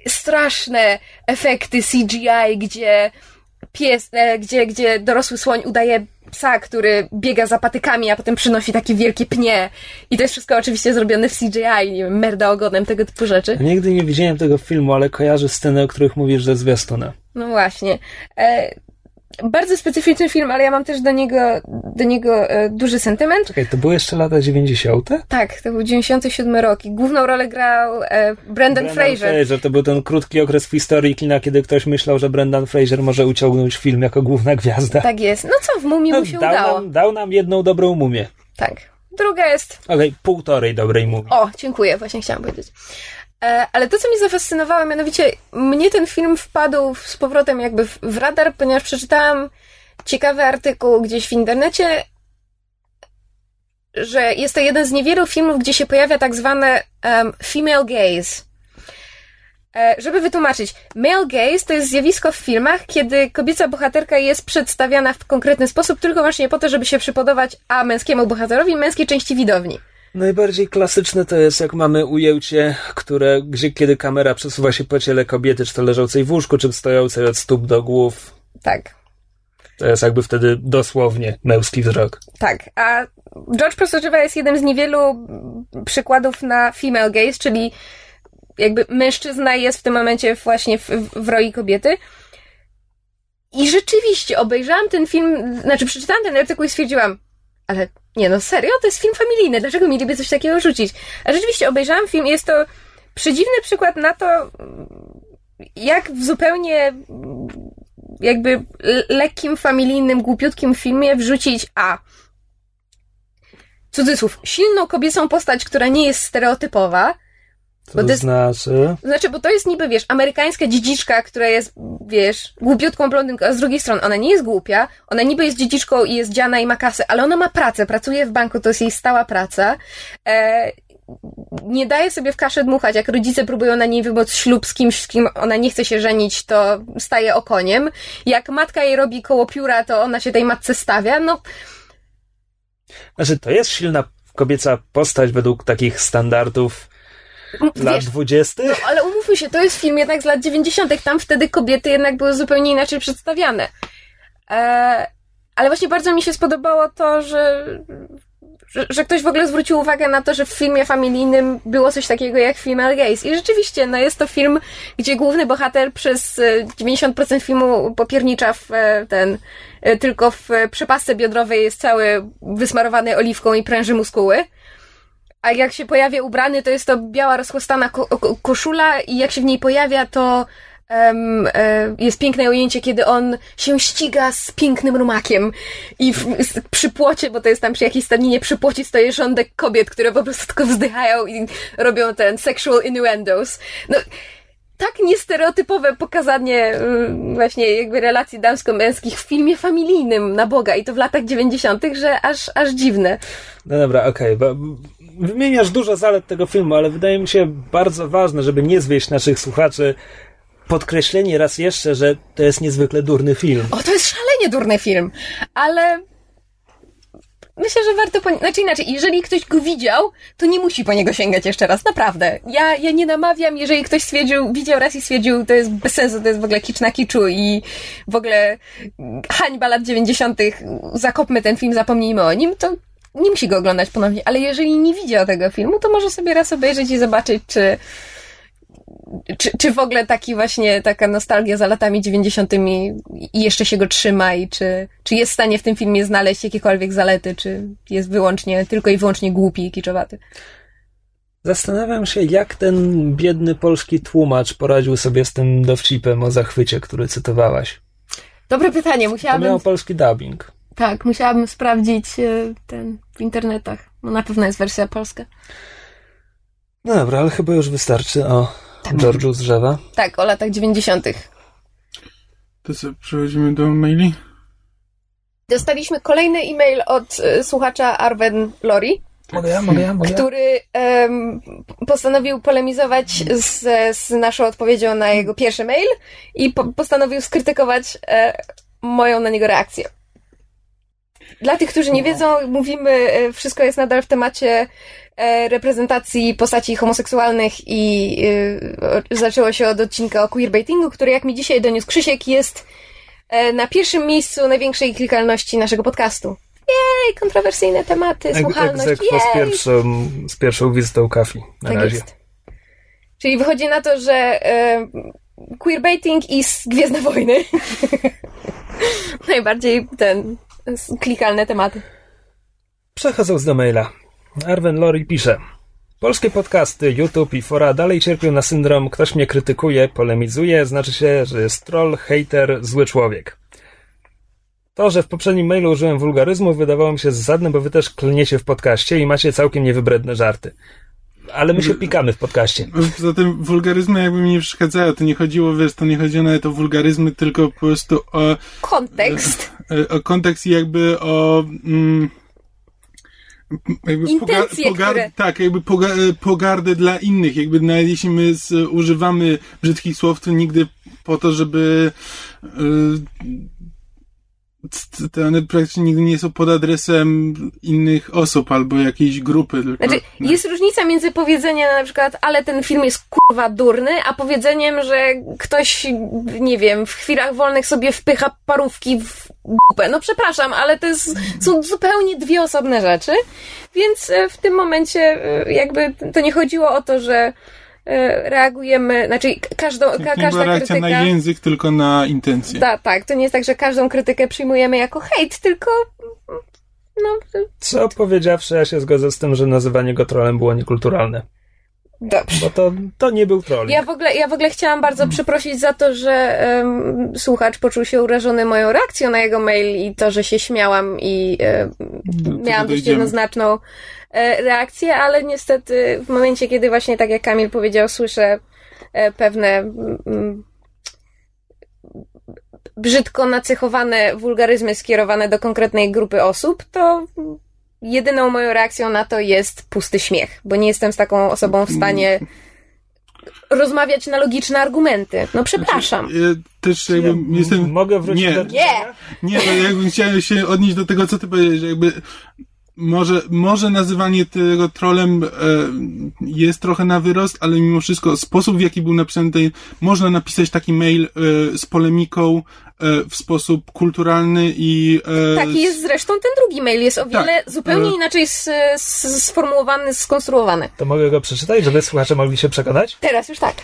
straszne efekty CGI, gdzie pies, e, gdzie, gdzie dorosły słoń udaje psa, który biega za patykami, a potem przynosi takie wielkie pnie. I to jest wszystko oczywiście zrobione w CGI, nie wiem, merda ogonem, tego typu rzeczy. Nigdy nie widziałem tego filmu, ale kojarzę sceny, o których mówisz ze zwiastuna. No właśnie. E, bardzo specyficzny film, ale ja mam też do niego, do niego e, duży sentyment. Czekaj, to były jeszcze lata 90? Tak, to był 97 rok i główną rolę grał e, Brendan, Brendan Fraser. Fraser. To był ten krótki okres w historii kina, kiedy ktoś myślał, że Brendan Fraser może uciągnąć film jako główna gwiazda. Tak jest. No co, w Mumii no, mu się dał udało. Nam, dał nam jedną dobrą mumię. Tak. Druga jest... Okej, okay, półtorej dobrej mumii. O, dziękuję, właśnie chciałam powiedzieć. E, ale to, co mi zafascynowało, mianowicie mnie ten film wpadł z powrotem jakby w radar, ponieważ przeczytałam ciekawy artykuł gdzieś w internecie, że jest to jeden z niewielu filmów, gdzie się pojawia tak zwane um, female gaze. E, żeby wytłumaczyć, male gaze to jest zjawisko w filmach, kiedy kobieca bohaterka jest przedstawiana w konkretny sposób tylko właśnie po to, żeby się przypodobać a męskiemu bohaterowi, męskiej części widowni. Najbardziej klasyczne to jest, jak mamy ujęcie, które, gdzie kiedy kamera przesuwa się po ciele kobiety, czy to leżącej w łóżku, czy stojącej od stóp do głów. Tak. To jest jakby wtedy dosłownie męski wzrok. Tak, a George Prostoczywa jest jednym z niewielu przykładów na female gaze, czyli jakby mężczyzna jest w tym momencie właśnie w, w roli kobiety. I rzeczywiście obejrzałam ten film, znaczy przeczytałam ten artykuł i stwierdziłam, ale nie no, serio? To jest film familijny, dlaczego mieliby coś takiego rzucić? A rzeczywiście obejrzałam film, jest to przedziwny przykład na to, jak w zupełnie jakby lekkim, familijnym, głupiutkim filmie wrzucić A. Cudzysłów, silną kobiecą postać, która nie jest stereotypowa. Co to jest, znaczy? Znaczy, bo to jest niby, wiesz, amerykańska dziedziczka, która jest, wiesz, głupiutką blondynką, a z drugiej strony ona nie jest głupia, ona niby jest dziedziczką i jest dziana i ma kasę, ale ona ma pracę, pracuje w banku, to jest jej stała praca. E, nie daje sobie w kaszę dmuchać, jak rodzice próbują na niej wymóc ślub z kimś, z kim ona nie chce się żenić, to staje okoniem. Jak matka jej robi koło pióra, to ona się tej matce stawia, no... Znaczy, to jest silna kobieca postać według takich standardów lat dwudziestych? No, ale umówmy się, to jest film jednak z lat dziewięćdziesiątych, tam wtedy kobiety jednak były zupełnie inaczej przedstawiane. E, ale właśnie bardzo mi się spodobało to, że że, że, ktoś w ogóle zwrócił uwagę na to, że w filmie familijnym było coś takiego jak female gaze. I rzeczywiście, no jest to film, gdzie główny bohater przez 90% e, filmu popiernicza w e, ten, e, tylko w przepasce biodrowej jest cały wysmarowany oliwką i pręży muskuły. A jak się pojawia ubrany, to jest to biała, rozchłostana ko koszula i jak się w niej pojawia, to e, jest piękne ujęcie, kiedy on się ściga z pięknym rumakiem i w, z, przy płocie, bo to jest tam przy jakiejś stadninie, przy płocie stoi rządek kobiet, które po prostu tylko wzdychają i robią ten sexual innuendos. No, tak niestereotypowe pokazanie y, właśnie jakby relacji damsko-męskich w filmie familijnym na Boga i to w latach 90., że aż, aż dziwne. No dobra, okej, bo wymieniasz dużo zalet tego filmu, ale wydaje mi się bardzo ważne, żeby nie zwieść naszych słuchaczy podkreślenie raz jeszcze, że to jest niezwykle durny film. O, to jest szalenie durny film, ale myślę, że warto po... Znaczy inaczej, jeżeli ktoś go widział, to nie musi po niego sięgać jeszcze raz, naprawdę. Ja, ja nie namawiam, jeżeli ktoś stwierdził, widział raz i stwierdził, to jest bez sensu, to jest w ogóle kicz na kiczu i w ogóle hańba lat 90., zakopmy ten film, zapomnijmy o nim, to nie musi go oglądać ponownie, ale jeżeli nie widział tego filmu, to może sobie raz obejrzeć i zobaczyć, czy czy, czy w ogóle taki właśnie, taka nostalgia za latami 90. i jeszcze się go trzyma i czy, czy jest w stanie w tym filmie znaleźć jakiekolwiek zalety, czy jest wyłącznie, tylko i wyłącznie głupi i kiczowaty. Zastanawiam się, jak ten biedny polski tłumacz poradził sobie z tym dowcipem o zachwycie, który cytowałaś. Dobre pytanie, musiałabym... To miał polski dubbing. Tak, musiałabym sprawdzić e, ten w internetach. No na pewno jest wersja polska. No dobra, ale chyba już wystarczy o tak. George'u z drzewa. Tak, o latach 90. To co, przechodzimy do maili? Dostaliśmy kolejny e-mail od y, słuchacza Arwen Lori. Mogę ja, mogę ja, mogę Który um, postanowił polemizować z, z naszą odpowiedzią na jego pierwszy mail i po, postanowił skrytykować e, moją na niego reakcję. Dla tych, którzy nie wiedzą, mówimy, e, wszystko jest nadal w temacie e, reprezentacji postaci homoseksualnych i e, zaczęło się od odcinka o queerbaitingu, który jak mi dzisiaj doniósł Krzysiek jest na pierwszym miejscu największej klikalności naszego podcastu. Jej, kontrowersyjne tematy, słuchalność, jej! Z pierwszą, z pierwszą wizytą kafi na tak razie. Jest. Czyli wychodzi na to, że queerbaiting i Gwiezdne Wojny. Najbardziej ten klikalne tematy. Przechodząc do maila. Arwen Lori pisze. Polskie podcasty, YouTube i fora dalej cierpią na syndrom ktoś mnie krytykuje, polemizuje, znaczy się, że jest troll, hater, zły człowiek. To, że w poprzednim mailu użyłem wulgaryzmu wydawało mi się zasadne, bo wy też klniecie w podcaście i macie całkiem niewybredne żarty. Ale my się pikamy w podcaście. Zatem wulgaryzmy jakby mi nie przeszkadzają. To nie chodziło, wiesz, to nie chodziło nawet o wulgaryzmy, tylko po prostu o... Kontekst. O, o kontekst i jakby o... Mm, jakby Intencje, pogar, które... Tak, jakby poga, pogardę dla innych. Jakby nawet jeśli my z, używamy brzydkich słów, to nigdy po to, żeby... Y, te one praktycznie nigdy nie są pod adresem innych osób albo jakiejś grupy. Tylko, znaczy, no. jest różnica między powiedzeniem na przykład, ale ten film jest kurwa durny, a powiedzeniem, że ktoś, nie wiem, w chwilach wolnych sobie wpycha parówki w głupę. No przepraszam, ale to jest, są zupełnie dwie osobne rzeczy, więc e, w tym momencie e, jakby to nie chodziło o to, że reagujemy, znaczy każdą, ka, każda była reakcja krytyka... na język, tylko na intencję. Tak, tak. To nie jest tak, że każdą krytykę przyjmujemy jako hejt, tylko no... Co powiedziawszy, ja się zgodzę z tym, że nazywanie go trolem było niekulturalne. Dobrze. Bo to, to nie był troll. Ja w ogóle, ja w ogóle chciałam bardzo hmm. przeprosić za to, że um, słuchacz poczuł się urażony moją reakcją na jego mail i to, że się śmiałam i um, miałam dość jednoznaczną e, reakcję, ale niestety w momencie, kiedy właśnie tak jak Kamil powiedział, słyszę e, pewne mm, brzydko nacechowane wulgaryzmy skierowane do konkretnej grupy osób, to jedyną moją reakcją na to jest pusty śmiech, bo nie jestem z taką osobą w stanie rozmawiać na logiczne argumenty. No przepraszam. Znaczy, ja też jakby ja jestem... Mogę wrócić nie, do... Nie! Nie, no jakbym chciał się odnieść do tego, co ty powiedziałeś, że jakby może, może nazywanie tego trolem e, jest trochę na wyrost, ale mimo wszystko sposób, w jaki był napisany tutaj, można napisać taki mail e, z polemiką e, w sposób kulturalny i... E, Taki jest zresztą ten drugi mail, jest o tak, wiele tak, zupełnie inaczej s, s, sformułowany, skonstruowany. To mogę go przeczytać, żeby słuchacze mogli się przekonać? Teraz już tak.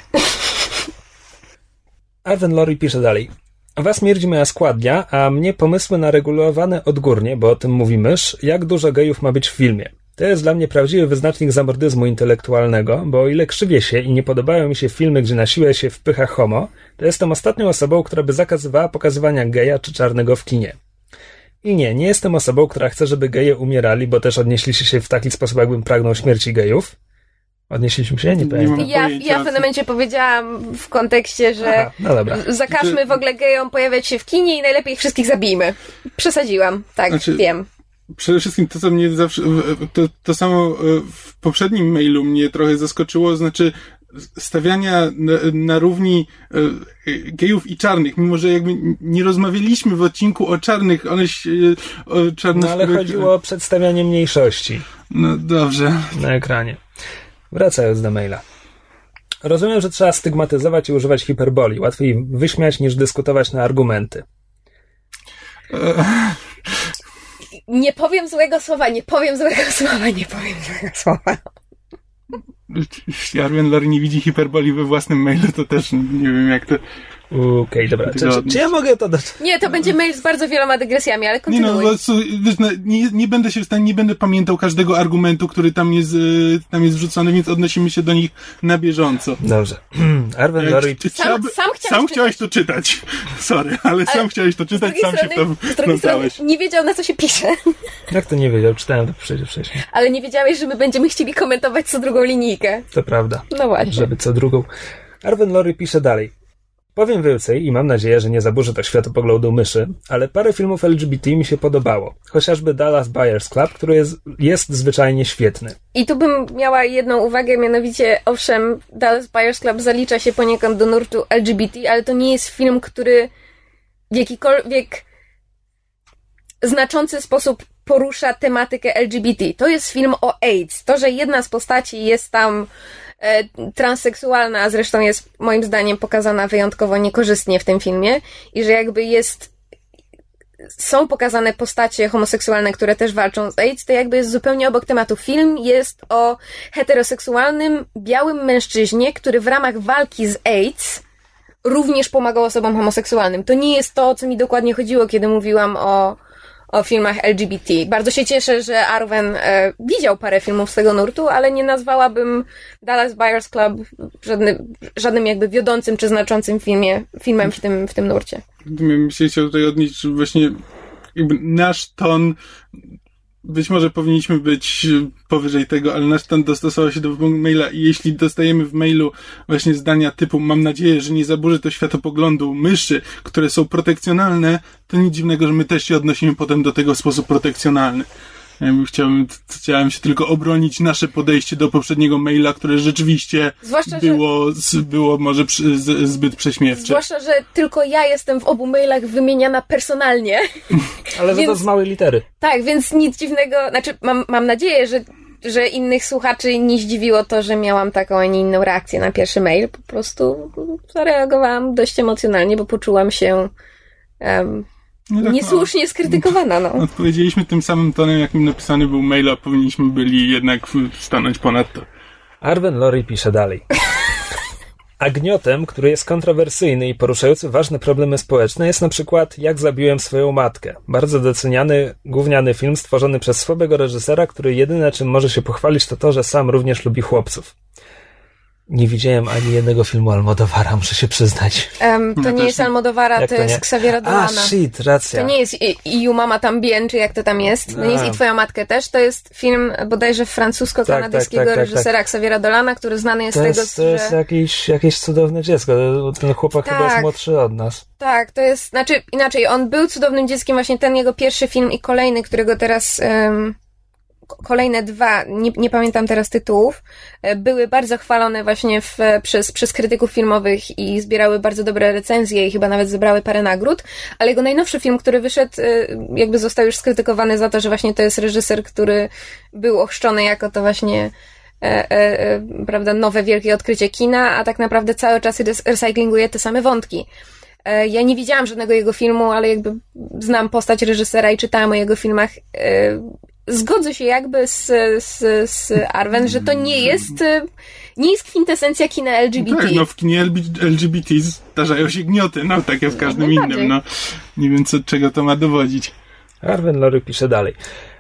Arwen Lori pisze dalej. Was mierdzi moja składnia, a mnie pomysły na regulowane odgórnie, bo o tym mówimy, jak dużo gejów ma być w filmie. To jest dla mnie prawdziwy wyznacznik zamordyzmu intelektualnego, bo o ile krzywię się i nie podobają mi się filmy, gdzie na siłę się wpycha homo, to jestem ostatnią osobą, która by zakazywała pokazywania geja czy czarnego w kinie. I nie, nie jestem osobą, która chce, żeby geje umierali, bo też odnieśliście się w taki sposób, jakbym pragnął śmierci gejów. Odnieśliśmy się? Nie pamiętam. mam Ja, ja w pewnym momencie powiedziałam w kontekście, że Aha, no dobra. zakażmy w ogóle gejom pojawiać się w kinie i najlepiej ich wszystkich zabijmy. Przesadziłam, tak, Znaczy- wiem. Przede wszystkim to, co mnie zawsze, to, to samo e, w poprzednim mailu mnie trochę zaskoczyło, znaczy stawiania na, na równi e, gejów i czarnych, mimo że jakby nie rozmawialiśmy w odcinku o czarnych, one się, e, o No czarnoskórych... ale chodziło o przedstawianie mniejszości. No dobrze. na ekranie. Wracając do maila. Rozumiem, że trzeba stygmatyzować i używać hiperboli. Łatwiej wyśmiać niż dyskutować na argumenty. Nie powiem złego słowa, nie powiem złego słowa, nie powiem złego słowa. Jeśli Arwen Lori nie widzi hiperboli we własnym mailu, to też nie wiem jak to... Okej, dobra. Czy, czy, czy ja mogę to dać? Nie, to będzie mail z bardzo wieloma dygresjami, ale Nie no, kontynuuj. co, wiesz, no, nie, nie będę się w stanie, nie będę pamiętał każdego argumentu, który tam jest, e, tam jest wrzucony, więc odnosimy się do nich na bieżąco. Dobrze. Arwen Jak Lori... ty Sam- chciałby- sam chciałeś sam czytać. chciałeś to czytać. Sorry, ale, sam chciałeś to czytać, sam się w strony, to z drugiej strony wplątałeś. nie wiedział na co się pisze, Jak to nie wiedział? Czytałem to przecież wcześniej. ale nie wiedziałeś, że my będziemy chcieli komentować co drugą linijkę. To prawda. No właśnie. Żeby co drugą. Arwen Lori pisze dalej. Powiem więcej i mam nadzieję, że nie zaburzy to światopoglądu myszy, ale parę filmów LGBT mi się podobało. Chociażby Dallas Buyers Club, który jest, jest zwyczajnie świetny. I tu bym miała jedną uwagę, mianowicie, owszem, Dallas Buyers Club zalicza się poniekąd do nurtu LGBT, ale to nie jest film, który w jakikolwiek znaczący sposób porusza tematykę LGBT. To jest film o AIDS. To, że jedna z postaci jest tam transseksualna, a zresztą jest moim zdaniem pokazana wyjątkowo niekorzystnie w tym filmie i że jakby jest są pokazane postacie homoseksualne, które też walczą z AIDS, to jakby jest zupełnie obok tematu. Film jest o heteroseksualnym, białym mężczyźnie, który w ramach walki z AIDS również pomagał osobom homoseksualnym. To nie jest to, o co mi dokładnie chodziło, kiedy mówiłam o, o filmach LGBT. Bardzo się cieszę, że Arwen e, widział parę filmów z tego nurtu, ale nie nazwałabym Dallas Buyers Club żadny, żadnym jakby wiodącym czy znaczącym filmie, filmem w tym, w tym nurcie. Chciał tutaj odnieść, właśnie nasz ton być może powinniśmy być powyżej tego, ale nasz ton dostosował się do maila i jeśli dostajemy w mailu właśnie zdania typu mam nadzieję, że nie zaburzy to światopoglądu myszy, które są protekcjonalne, to nic dziwnego, że my też się odnosimy potem do tego w sposób protekcjonalny. Chciałem, chciałem się tylko obronić nasze podejście do poprzedniego maila, które rzeczywiście Zwłaszcza, że- było, z- było może przy, z, zbyt prześmiewcze. Zwłaszcza, że tylko ja jestem w obu mailach wymieniana personalnie. Ale za to Więc- z małej litery. Tak, więc nic dziwnego, znaczy mam, mam nadzieję, że, że innych słuchaczy nie zdziwiło to, że miałam taką, a nie inną reakcję na pierwszy mail. Po prostu zareagowałam dość emocjonalnie, bo poczułam się em, No tak, no. niesłusznie skrytykowana. No. Odpowiedzieliśmy tym samym tonem, jakim napisany był mail, a powinniśmy byli jednak stanąć ponad to. Arwen Lori pisze dalej. A gniotem, który jest kontrowersyjny i poruszający ważne problemy społeczne, jest na przykład Jak zabiłem swoją matkę. Bardzo doceniany, gówniany film stworzony przez słabego reżysera, który jedyne czym może się pochwalić to to, że sam również lubi chłopców. Nie widziałem ani jednego filmu Almodovara, muszę się przyznać. Em, to Ja nie jest Jak to to jest? Xaviera A, Dolana. shit, racja. To nie jest i, i You Mama Tam Bien, czy jak to tam jest. To nie jest A. i Twoją matkę też. To jest film bodajże francusko-kanadyjskiego Tak, tak, tak, tak, reżysera Xaviera Dolana, który znany jest To z tego, jest, to jest że... jakieś, jakieś cudowne dziecko. Ten chłopak chyba jest Tak. młodszy od nas. Tak, to jest, znaczy inaczej, on był cudownym dzieckiem, właśnie ten jego pierwszy film i kolejny, którego teraz, ko- kolejne dwa, nie, nie pamiętam teraz tytułów, e, były bardzo chwalone właśnie w, przez, przez krytyków filmowych i zbierały bardzo dobre recenzje i chyba nawet zebrały parę nagród, ale jego najnowszy film, który wyszedł, e, jakby został już skrytykowany za to, że właśnie to jest reżyser, który był ochrzczony jako to właśnie e, e, e, prawda, nowe wielkie odkrycie kina, a tak naprawdę cały czas rec- recyklinguje te same wątki. E, Ja nie widziałam żadnego jego filmu, ale jakby znam postać reżysera i czytałam o jego filmach. E, Zgodzę się jakby z, z, z Arwen, że to nie jest, e, nie jest kwintesencja kina LGBT. Tak, no w kinie LGBT zdarzają się gnioty, no tak jak w każdym najbardziej. innym, no. Nie wiem, co, czego to ma dowodzić. Arwen Lory pisze dalej.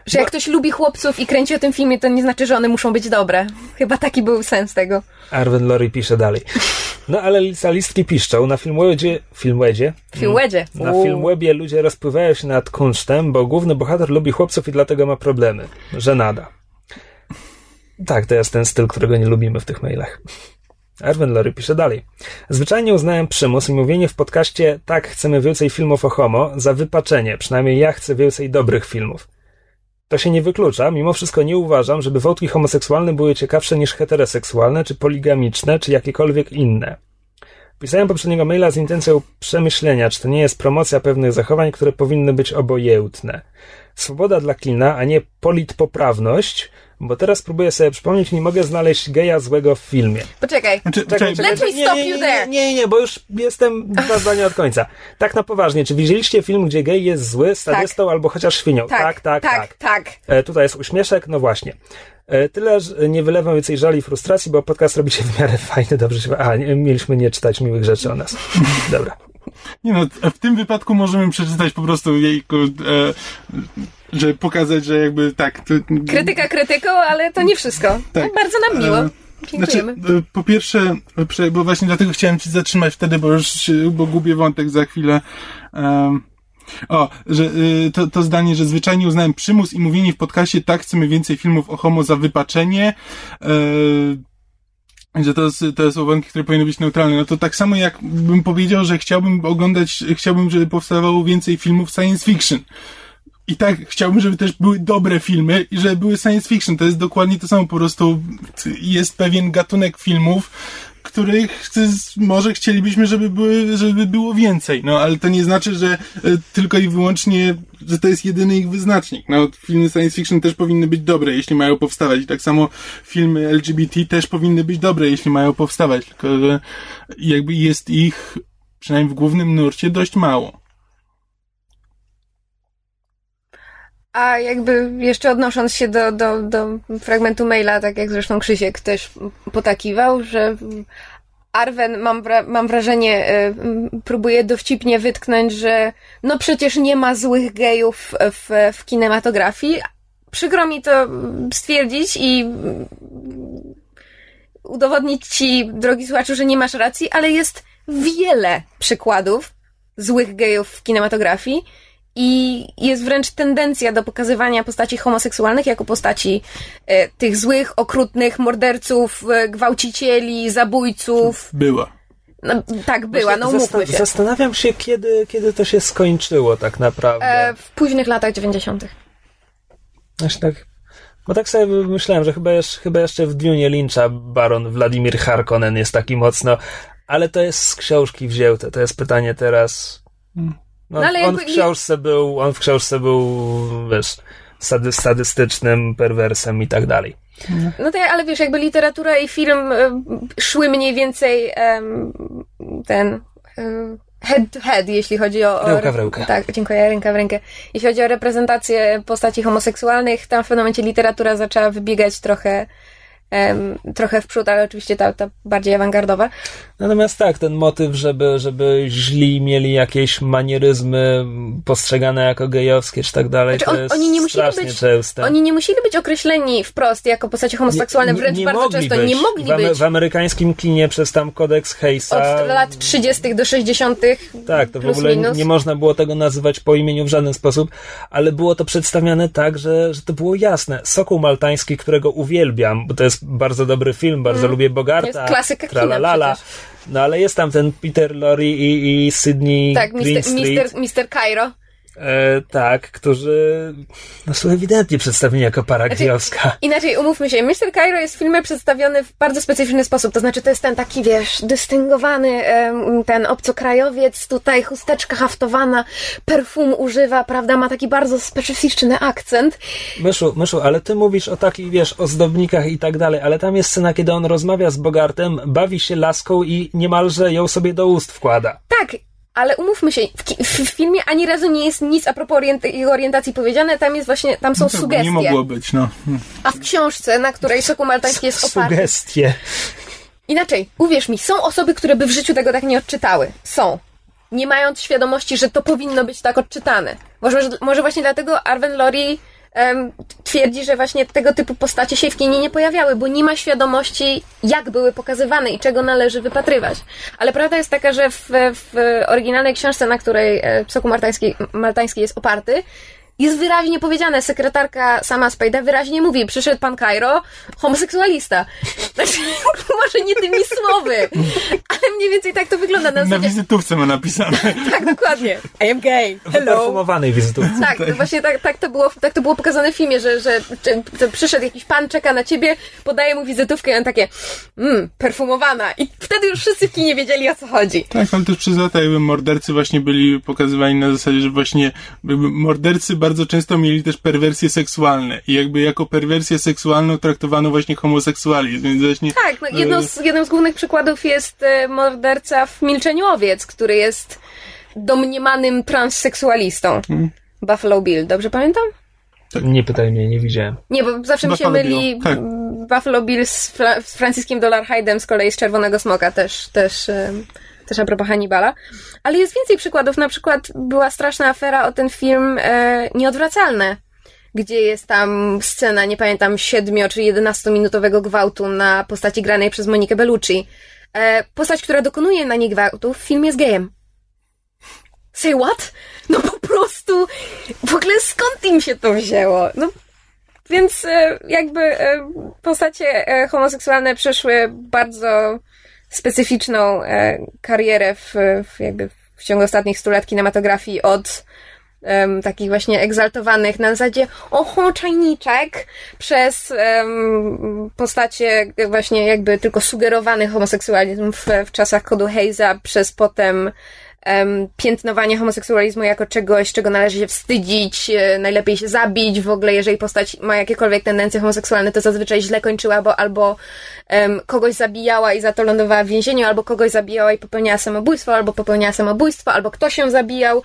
Że jak ktoś lubi chłopców i kręci o tym filmie, to nie znaczy, że one muszą być dobre. Chyba taki był sens tego. Arwen Lori pisze dalej. No ale listki piszczą. Na Filmwedzie... Filmwedzie? Filmwedzie. Na Filmwebie ludzie rozpływają się nad kunsztem, bo główny bohater lubi chłopców i dlatego ma problemy. Żenada. Tak, to jest ten styl, którego nie lubimy w tych mailach. Arwen Lory pisze dalej. Zwyczajnie uznałem przymus i mówienie w podcaście tak, chcemy więcej filmów o homo za wypaczenie. Przynajmniej ja chcę więcej dobrych filmów. To się nie wyklucza, mimo wszystko nie uważam, żeby wątki homoseksualne były ciekawsze niż heteroseksualne, czy poligamiczne, czy jakiekolwiek inne. Pisałem poprzedniego maila z intencją przemyślenia, czy to nie jest promocja pewnych zachowań, które powinny być obojętne. Swoboda dla klina, a nie politpoprawność, bo teraz próbuję sobie przypomnieć, nie mogę znaleźć geja złego w filmie. Poczekaj. Znaczy, Czekaj, czekaj, Let me nie, stop nie, you nie, there. Nie, nie, nie, bo już jestem dwa zdania od końca. Tak na poważnie, czy widzieliście film, gdzie gej jest zły, sadystą albo chociaż świnią? Tak, tak, tak. tak. E, tutaj jest uśmieszek, no właśnie. E, tyle, że nie wylewam więcej żali i frustracji, bo podcast robi się w miarę fajny, dobrze się... A, nie, mieliśmy nie czytać miłych rzeczy o nas. Dobra. Nie no, w tym wypadku możemy przeczytać po prostu jejku, e, że pokazać, że jakby tak. To, Krytyka krytyką, ale to nie wszystko. Tak. No, bardzo nam miło. E, Znaczy, Dziękujemy. e, po pierwsze, bo właśnie dlatego chciałem ci zatrzymać wtedy, bo już się, bo gubię wątek za chwilę. Em, o, że y, to, to zdanie, że zwyczajnie uznałem przymus i mówienie w podcaście tak, chcemy więcej filmów o homo za wypaczenie. E, że to, jest, to są wątki, które powinny być neutralne. No to tak samo jak bym powiedział, że chciałbym oglądać, chciałbym, żeby powstawało więcej filmów science fiction. I tak chciałbym, żeby też były dobre filmy i żeby były science fiction. To jest dokładnie to samo. Po prostu jest pewien gatunek filmów, których może chcielibyśmy, żeby, były, żeby było więcej. No, ale to nie znaczy, że e, tylko i wyłącznie, że to jest jedyny ich wyznacznik. No, filmy science fiction też powinny być dobre, jeśli mają powstawać. I tak samo filmy LGBT też powinny być dobre, jeśli mają powstawać. Tylko, że jakby jest ich, przynajmniej w głównym nurcie, dość mało. A jakby jeszcze odnosząc się do, do, do fragmentu maila, tak jak zresztą Krzysiek też potakiwał, że Arwen, mam, mam wrażenie, y, próbuje dowcipnie wytknąć, że no przecież nie ma złych gejów w, w kinematografii. Przykro mi to stwierdzić i udowodnić ci, drogi słuchaczu, że nie masz racji, ale jest wiele przykładów złych gejów w kinematografii i jest wręcz tendencja do pokazywania postaci homoseksualnych jako postaci e, tych złych, okrutnych morderców, e, gwałcicieli, zabójców. Była. No, tak była, no umówmy się. Zastanawiam się, kiedy, kiedy to się skończyło tak naprawdę. E, w późnych latach 90. Właśnie tak, bo tak sobie myślałem, że chyba jeszcze, chyba jeszcze w Dune Lyncha baron Wladimir Harkonnen jest taki mocno, ale to jest z książki wzięte. To jest pytanie teraz. No, No, ale on, w jakby- książce był, on w książce był, wiesz, sady, sadystycznym perwersem i tak dalej. No to, ale wiesz, jakby literatura i film e, szły mniej więcej em, ten e, head to head, jeśli chodzi o... o Ręka w rękę. Tak, dziękuję, ręka w rękę. Jeśli chodzi o reprezentację postaci homoseksualnych, tam w pewnym momencie literatura zaczęła wybiegać trochę trochę w przód, ale oczywiście ta, ta bardziej awangardowa. Natomiast tak, ten motyw, żeby, żeby źli mieli jakieś manieryzmy postrzegane jako gejowskie czy tak dalej, Znaczy, to on- jest oni nie musieli być- częste. Oni nie musieli być określeni wprost jako postacie homoseksualne, wręcz bardzo mogli często być. nie mogli w, być. W amerykańskim kinie przez tam kodeks Hayesa. Od lat 30. do 60. Tak, to w ogóle minus. nie można było tego nazywać po imieniu w żaden sposób, ale było to przedstawiane tak, że, że to było jasne. Sokół Maltański, którego uwielbiam, bo to jest bardzo dobry film, bardzo lubię Bogarta. Mm. Jest klasyka tralalala. No ale jest tam ten Peter Lorre i, i Sydney Tak. Mr. Cairo. E, tak, którzy no, są ewidentnie przedstawieni jako para Znaczy, gejowska. Inaczej, umówmy się, Mr. Cairo jest w filmie przedstawiony w bardzo specyficzny sposób. To znaczy, to jest ten taki, wiesz, dystyngowany, ten obcokrajowiec, tutaj chusteczka haftowana, perfum używa, prawda, ma taki bardzo specyficzny akcent. Myszu, Myszu, ale ty mówisz o takich, wiesz, ozdobnikach i tak dalej, ale tam jest scena, kiedy on rozmawia z Bogartem, bawi się laską i niemalże ją sobie do ust wkłada. Tak, ale umówmy się, w, w filmie ani razu nie jest nic a propos orient- jego orientacji powiedziane, tam jest właśnie, tam są No to sugestie. Nie mogło być, no. A w książce, na której Sokół Maltański jest oparty, Sugestie. Inaczej, uwierz mi, są osoby, które by w życiu tego tak nie odczytały. Są. Nie mając świadomości, że to powinno być tak odczytane. Może, może właśnie dlatego Arwen Lori twierdzi, że właśnie tego typu postacie się w kinie nie pojawiały, bo nie ma świadomości, jak były pokazywane i czego należy wypatrywać. Ale prawda jest taka, że w, w oryginalnej książce, na której e, Soku Maltański, Maltański jest oparty, jest wyraźnie powiedziane, sekretarka sama Spade'a wyraźnie mówi, przyszedł pan Cairo, homoseksualista. Znaczy, może nie tymi słowy, ale mniej więcej tak to wygląda. Na Na wizytówce ma napisane. tak, dokładnie. I am gay. Hello. Perfumowanej wizytówce. Tak, to właśnie tak, tak, to było, tak to było pokazane w filmie, że, że, że, przyszedł jakiś pan, czeka na ciebie, podaje mu wizytówkę i on takie, mmm, perfumowana. I wtedy już wszyscy w kinie wiedzieli o co chodzi. Tak, ale też przez lata jakby mordercy właśnie byli pokazywani na zasadzie, że właśnie mordercy bardzo często mieli też perwersje seksualne i jakby jako perwersję seksualną traktowano właśnie homoseksualizm, więc właśnie... Tak, no jedno z, jednym z głównych przykładów jest e, morderca w Milczeniu Owiec, który jest domniemanym transseksualistą. Buffalo Bill, dobrze pamiętam? Nie pytaj mnie, nie widziałem. Nie, bo zawsze mi się Buffalo myli Bill, tak. Buffalo Bill z, Fra- z Franciskiem z kolei z Czerwonego Smoka, też, też, też a propos Hannibala. Ale jest więcej przykładów. Na przykład była straszna afera o ten film e, Nieodwracalne, gdzie jest tam scena, nie pamiętam, siedmiu czy jedenastominutowego gwałtu na postaci granej przez Monikę Bellucci. E, postać, która dokonuje na niej gwałtu w filmie jest gejem. Say what? No po prostu, w ogóle skąd im się to wzięło? No więc e, jakby e, postacie e, homoseksualne przeszły bardzo specyficzną e, karierę w, w jakby w ciągu ostatnich stu lat kinematografii od em, takich właśnie egzaltowanych na zasadzie oho, czajniczek przez em, postacie właśnie jakby tylko sugerowany homoseksualizm w, w czasach kodu Hayesa przez potem em, piętnowanie homoseksualizmu jako czegoś, czego należy się wstydzić, e, najlepiej się zabić, w ogóle jeżeli postać ma jakiekolwiek tendencje homoseksualne, to zazwyczaj źle kończyła, bo albo em, kogoś zabijała i za to lądowała w więzieniu, albo kogoś zabijała i popełniała samobójstwo, albo popełniała samobójstwo, albo ktoś ją zabijał.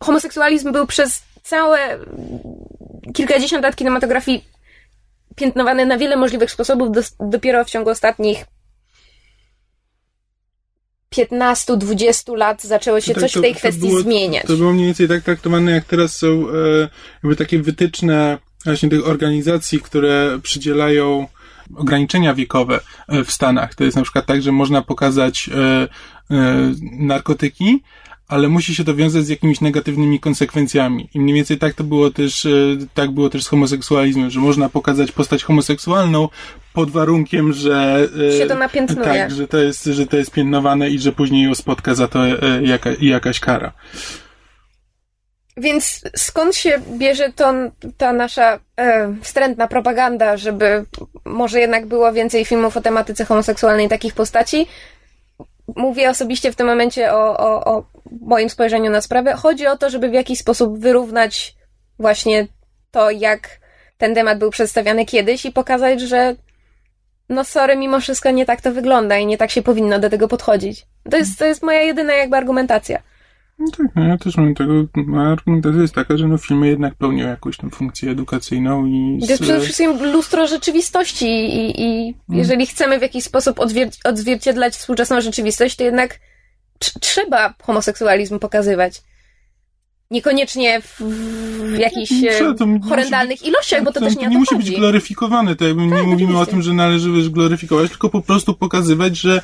Homoseksualizm był przez całe mm, kilkadziesiąt lat kinematografii piętnowany na wiele możliwych sposobów, dos- dopiero w ciągu ostatnich 15-20 lat zaczęło się Tak, coś to- w tej kwestii było- zmieniać. To było mniej więcej tak traktowane, jak teraz są e, jakby takie wytyczne właśnie tych organizacji, które przydzielają ograniczenia wiekowe e, w Stanach. To jest na przykład tak, że można pokazać e, narkotyki, ale musi się to wiązać z jakimiś negatywnymi konsekwencjami. I mniej więcej tak to było też, e, tak było też z homoseksualizmem, że można pokazać postać homoseksualną pod warunkiem, że e, Się to napiętnuje. Tak, że to jest, że to jest piętnowane i że później ją spotka za to e, jaka, jakaś kara. Więc skąd się bierze to, ta nasza e, wstrętna propaganda, żeby może jednak było więcej filmów o tematyce homoseksualnej takich postaci? Mówię osobiście w tym momencie o, o, o moim spojrzeniu na sprawę. Chodzi o to, żeby w jakiś sposób wyrównać właśnie to, jak ten temat był przedstawiany kiedyś i pokazać, że no sorry, mimo wszystko nie tak to wygląda i nie tak się powinno do tego podchodzić. To jest, to jest moja jedyna jakby argumentacja. No tak, no ja też mam tego, moja argumentacja jest taka, że no filmy jednak pełnią jakąś tam funkcję edukacyjną i... To jest przede wszystkim lustro rzeczywistości i, i jeżeli chcemy w jakiś sposób odwier- odzwierciedlać współczesną rzeczywistość, to jednak tr- trzeba homoseksualizm pokazywać. Niekoniecznie w, w jakichś Nie e, to musi horrendalnych ilościach, bo to, też nie to nie musi chodzi. być gloryfikowane, to jakby nie mówimy oczywiście. o tym, że należy gloryfikować, tylko po prostu pokazywać, że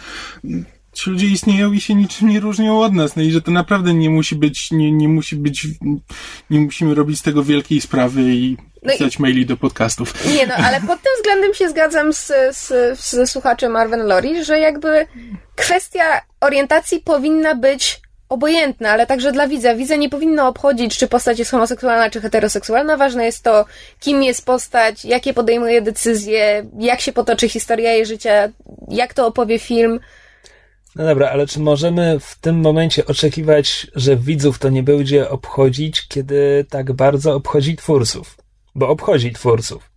ci ludzie istnieją i się niczym nie różnią od nas, no i że to naprawdę nie musi być, nie, nie musi być, nie musimy robić z tego wielkiej sprawy i No i- pisać maili do podcastów. Nie no, ale pod tym względem się zgadzam z, z, ze słuchaczem Marvin Lori, że jakby kwestia orientacji powinna być obojętna, ale także dla widza. Widza nie powinno obchodzić, czy postać jest homoseksualna, czy heteroseksualna. Ważne jest to, kim jest postać, jakie podejmuje decyzje, jak się potoczy historia jej życia, jak to opowie film. No dobra, ale czy możemy w tym momencie oczekiwać, że widzów to nie będzie obchodzić, kiedy tak bardzo obchodzi twórców? Bo obchodzi twórców.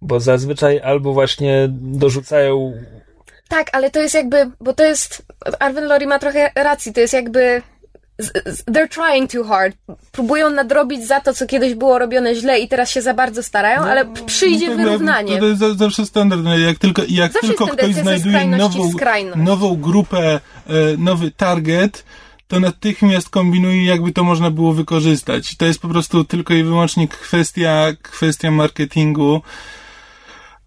Bo zazwyczaj albo właśnie dorzucają. Tak, ale to jest jakby, bo to jest, Arwen Lori ma trochę racji, to jest jakby they're trying too hard. Próbują nadrobić za to, co kiedyś było robione źle i teraz się za bardzo starają, ale przyjdzie No, wyrównanie. To jest za- zawsze standard, no, jak tylko, jak Zawsze tylko ktoś znajduje nową, nową grupę, e, nowy target, to natychmiast kombinuje, jakby to można było wykorzystać. To jest po prostu tylko i wyłącznie kwestia, kwestia marketingu.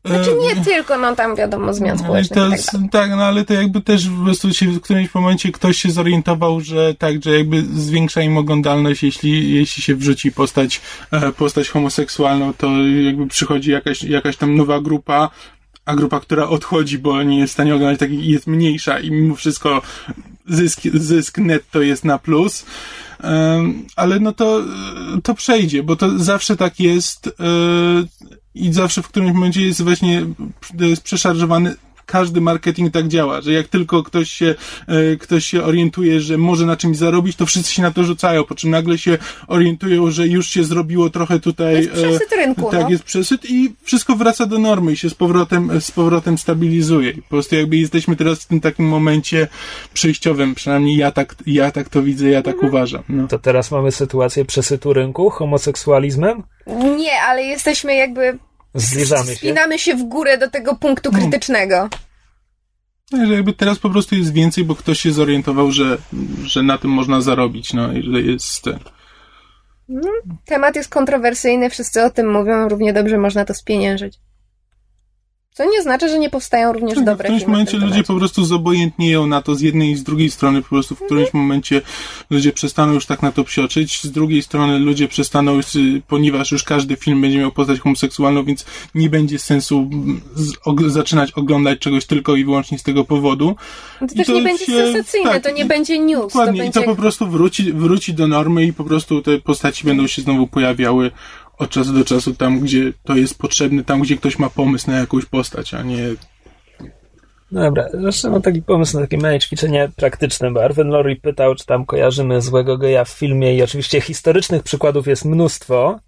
Znaczy nie tylko, no tam wiadomo, zmian społecznych. To, tak, tak, no ale to jakby też po prostu się w którymś momencie ktoś się zorientował, że tak, że jakby zwiększa im oglądalność, jeśli, jeśli się wrzuci postać, e, postać homoseksualną, to jakby przychodzi jakaś, jakaś tam nowa grupa, a grupa, która odchodzi, bo nie jest w stanie oglądać, tak jest mniejsza i mimo wszystko zysk, zysk netto jest na plus. Um, ale no to, to przejdzie, bo to zawsze tak jest. Yy, i zawsze w którymś momencie jest właśnie jest przeszarżowany każdy marketing tak działa, że jak tylko ktoś się, e, ktoś się orientuje, że może na czymś zarobić, to wszyscy się na to rzucają, po czym nagle się orientują, że już się zrobiło trochę tutaj... Jest przesyt rynku, Tak, no. jest przesyt i wszystko wraca do normy i się z powrotem, z powrotem stabilizuje. Po prostu jakby jesteśmy teraz w tym takim momencie przejściowym, przynajmniej ja tak, ja tak to widzę, ja tak Mhm. uważam. No. To teraz mamy sytuację przesytu rynku homoseksualizmem? Nie, ale jesteśmy jakby Zbliżamy się. Spinamy się w górę do tego punktu krytycznego. No, że jakby teraz po prostu jest więcej, bo ktoś się zorientował, że, że na tym można zarobić, no i że jest ten. Temat jest kontrowersyjny, wszyscy o tym mówią, równie dobrze można to spieniężyć. Co nie znaczy, że nie powstają również Tak, w dobre którymś filmy. w momencie tym ludzie po prostu zobojętnieją na to z jednej i z drugiej strony, po prostu w którymś momencie ludzie przestaną już tak na to psioczyć, z drugiej strony ludzie przestaną już, y, ponieważ już każdy film będzie miał postać homoseksualną, więc nie będzie sensu mm, og, zaczynać oglądać czegoś tylko i wyłącznie z tego powodu. To I też nie będzie się- sensacyjne, tak, to nie i- będzie news. To Dokładnie, będzie i to po prostu wróci, wróci do normy i po prostu te postaci będą się znowu pojawiały od czasu do czasu tam, gdzie to jest potrzebne, tam, gdzie ktoś ma pomysł na jakąś postać, a nie No dobra, zresztą mam taki pomysł na takie małe ćwiczenie praktyczne, bo Arwen Lori pytał, czy tam kojarzymy złego geja w filmie i oczywiście historycznych przykładów jest mnóstwo,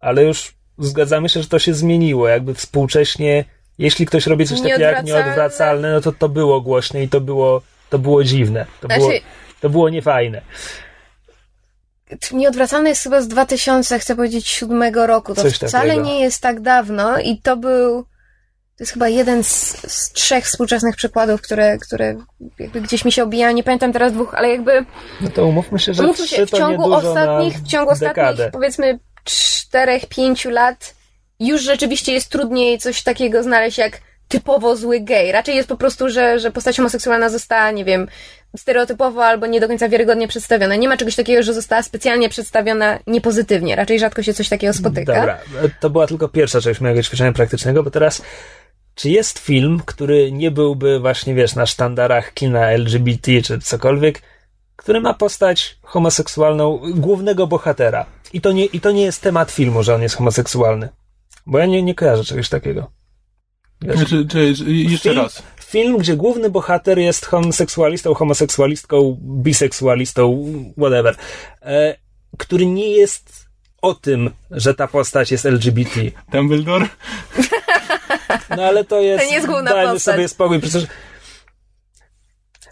ale już zgadzamy się, że to się zmieniło, jakby współcześnie, jeśli ktoś robi coś takiego jak Nieodwracalne. nieodwracalne, no to to było głośne i to było, to było dziwne, to, Znaczy- było, to było niefajne. Nieodwracalne jest chyba z 2000, chcę powiedzieć, siódmego roku. To Coś wcale takiego. nie jest tak dawno i to był. To jest chyba jeden z, z trzech współczesnych przykładów, które, które jakby gdzieś mi się obijają. Nie pamiętam teraz dwóch, ale jakby No to umówmy się, że Mówmy trzy się, w ciągu ostatnich, w ciągu ostatnich powiedzmy czterech, pięciu lat już rzeczywiście jest trudniej coś takiego znaleźć jak typowo zły gej. Raczej jest po prostu, że, że postać homoseksualna została, nie wiem, stereotypowo albo nie do końca wiarygodnie przedstawiona. Nie ma czegoś takiego, że została specjalnie przedstawiona niepozytywnie. Raczej rzadko się coś takiego spotyka. Dobra, to była tylko pierwsza część mojego ćwiczenia praktycznego, bo teraz czy jest film, który nie byłby właśnie, wiesz, na sztandarach kina LGBT czy cokolwiek, który ma postać homoseksualną głównego bohatera? I to nie, i to nie jest temat filmu, że on jest homoseksualny. Bo ja nie, nie kojarzę czegoś takiego. Wiesz, Znaczy, czy, czy, jeszcze film, raz. Film, gdzie główny bohater jest homoseksualistą, homoseksualistką, biseksualistą, whatever, e, który nie jest o tym, że ta postać jest LGBT. Dumbledore? No ale to jest. To nie jest główna dajmy postać. sobie spokój, przecież.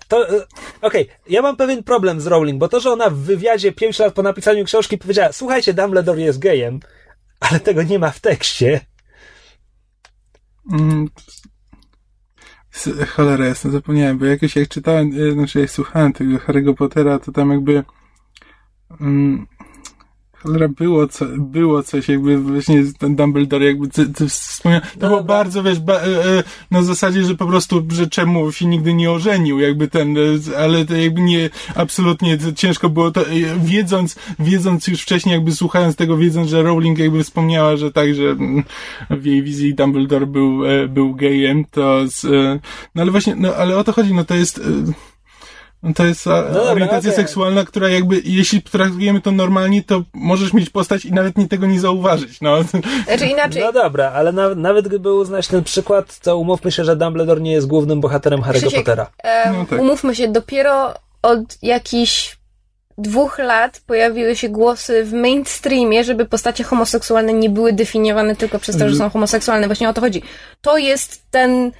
To. e, Okej, ja mam pewien problem z Rowling, bo to, że ona w wywiadzie 5 lat po napisaniu książki powiedziała: Słuchajcie, Dumbledore jest gejem, ale tego nie ma w tekście. Mm, Cholera jasno, zapomniałem, bo jakoś jak czytałem, e, znaczy jak słuchałem tego Harry'ego Pottera, to tam jakby mm, cholera było, co, było coś jakby właśnie ten Dumbledore jakby ty, ty wspomniał, to No było bardzo, wiesz, ba, e, e, na zasadzie, że po prostu, że czemu się nigdy nie ożenił, jakby ten, e, ale to jakby nie, absolutnie ciężko było to, e, wiedząc, wiedząc już wcześniej, jakby słuchając tego, wiedząc, że Rowling jakby wspomniała, że tak, że mm, w jej wizji Dumbledore był, był gejem, to z, no ale właśnie, no ale o to chodzi, no to jest, to jest dobra, orientacja seksualna, która jakby, jeśli traktujemy to normalnie, to możesz mieć postać i nawet nie tego nie zauważyć, no. Znaczy inaczej, No dobra, ale na, nawet gdyby uznać ten przykład, to umówmy się, że Dumbledore nie jest głównym bohaterem Harry'ego Krzysiek, Pottera. e, No tak. umówmy się, dopiero od jakichś dwóch lat pojawiły się głosy w mainstreamie, żeby postacie homoseksualne nie były definiowane tylko przez to, że są homoseksualne. Właśnie o to chodzi. To jest ten,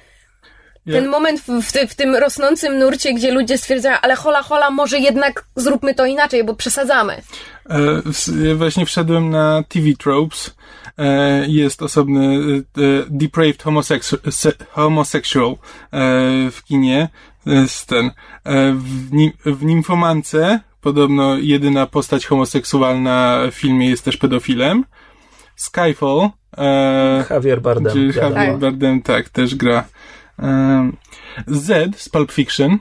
Ja- ten moment w, w, ty, w tym rosnącym nurcie, gdzie ludzie stwierdzają, ale hola, hola, może jednak zróbmy to inaczej, bo przesadzamy. E, właśnie wszedłem na TV Tropes. E, jest osobny e, Depraved homosexu- se- Homosexual e, w kinie. jest ten. E, w, nim, w Nimfomance podobno jedyna postać homoseksualna w filmie jest też pedofilem. Skyfall. E, Javier Bardem. Javier Bardem, tak, też gra. E, Z z Pulp Fiction.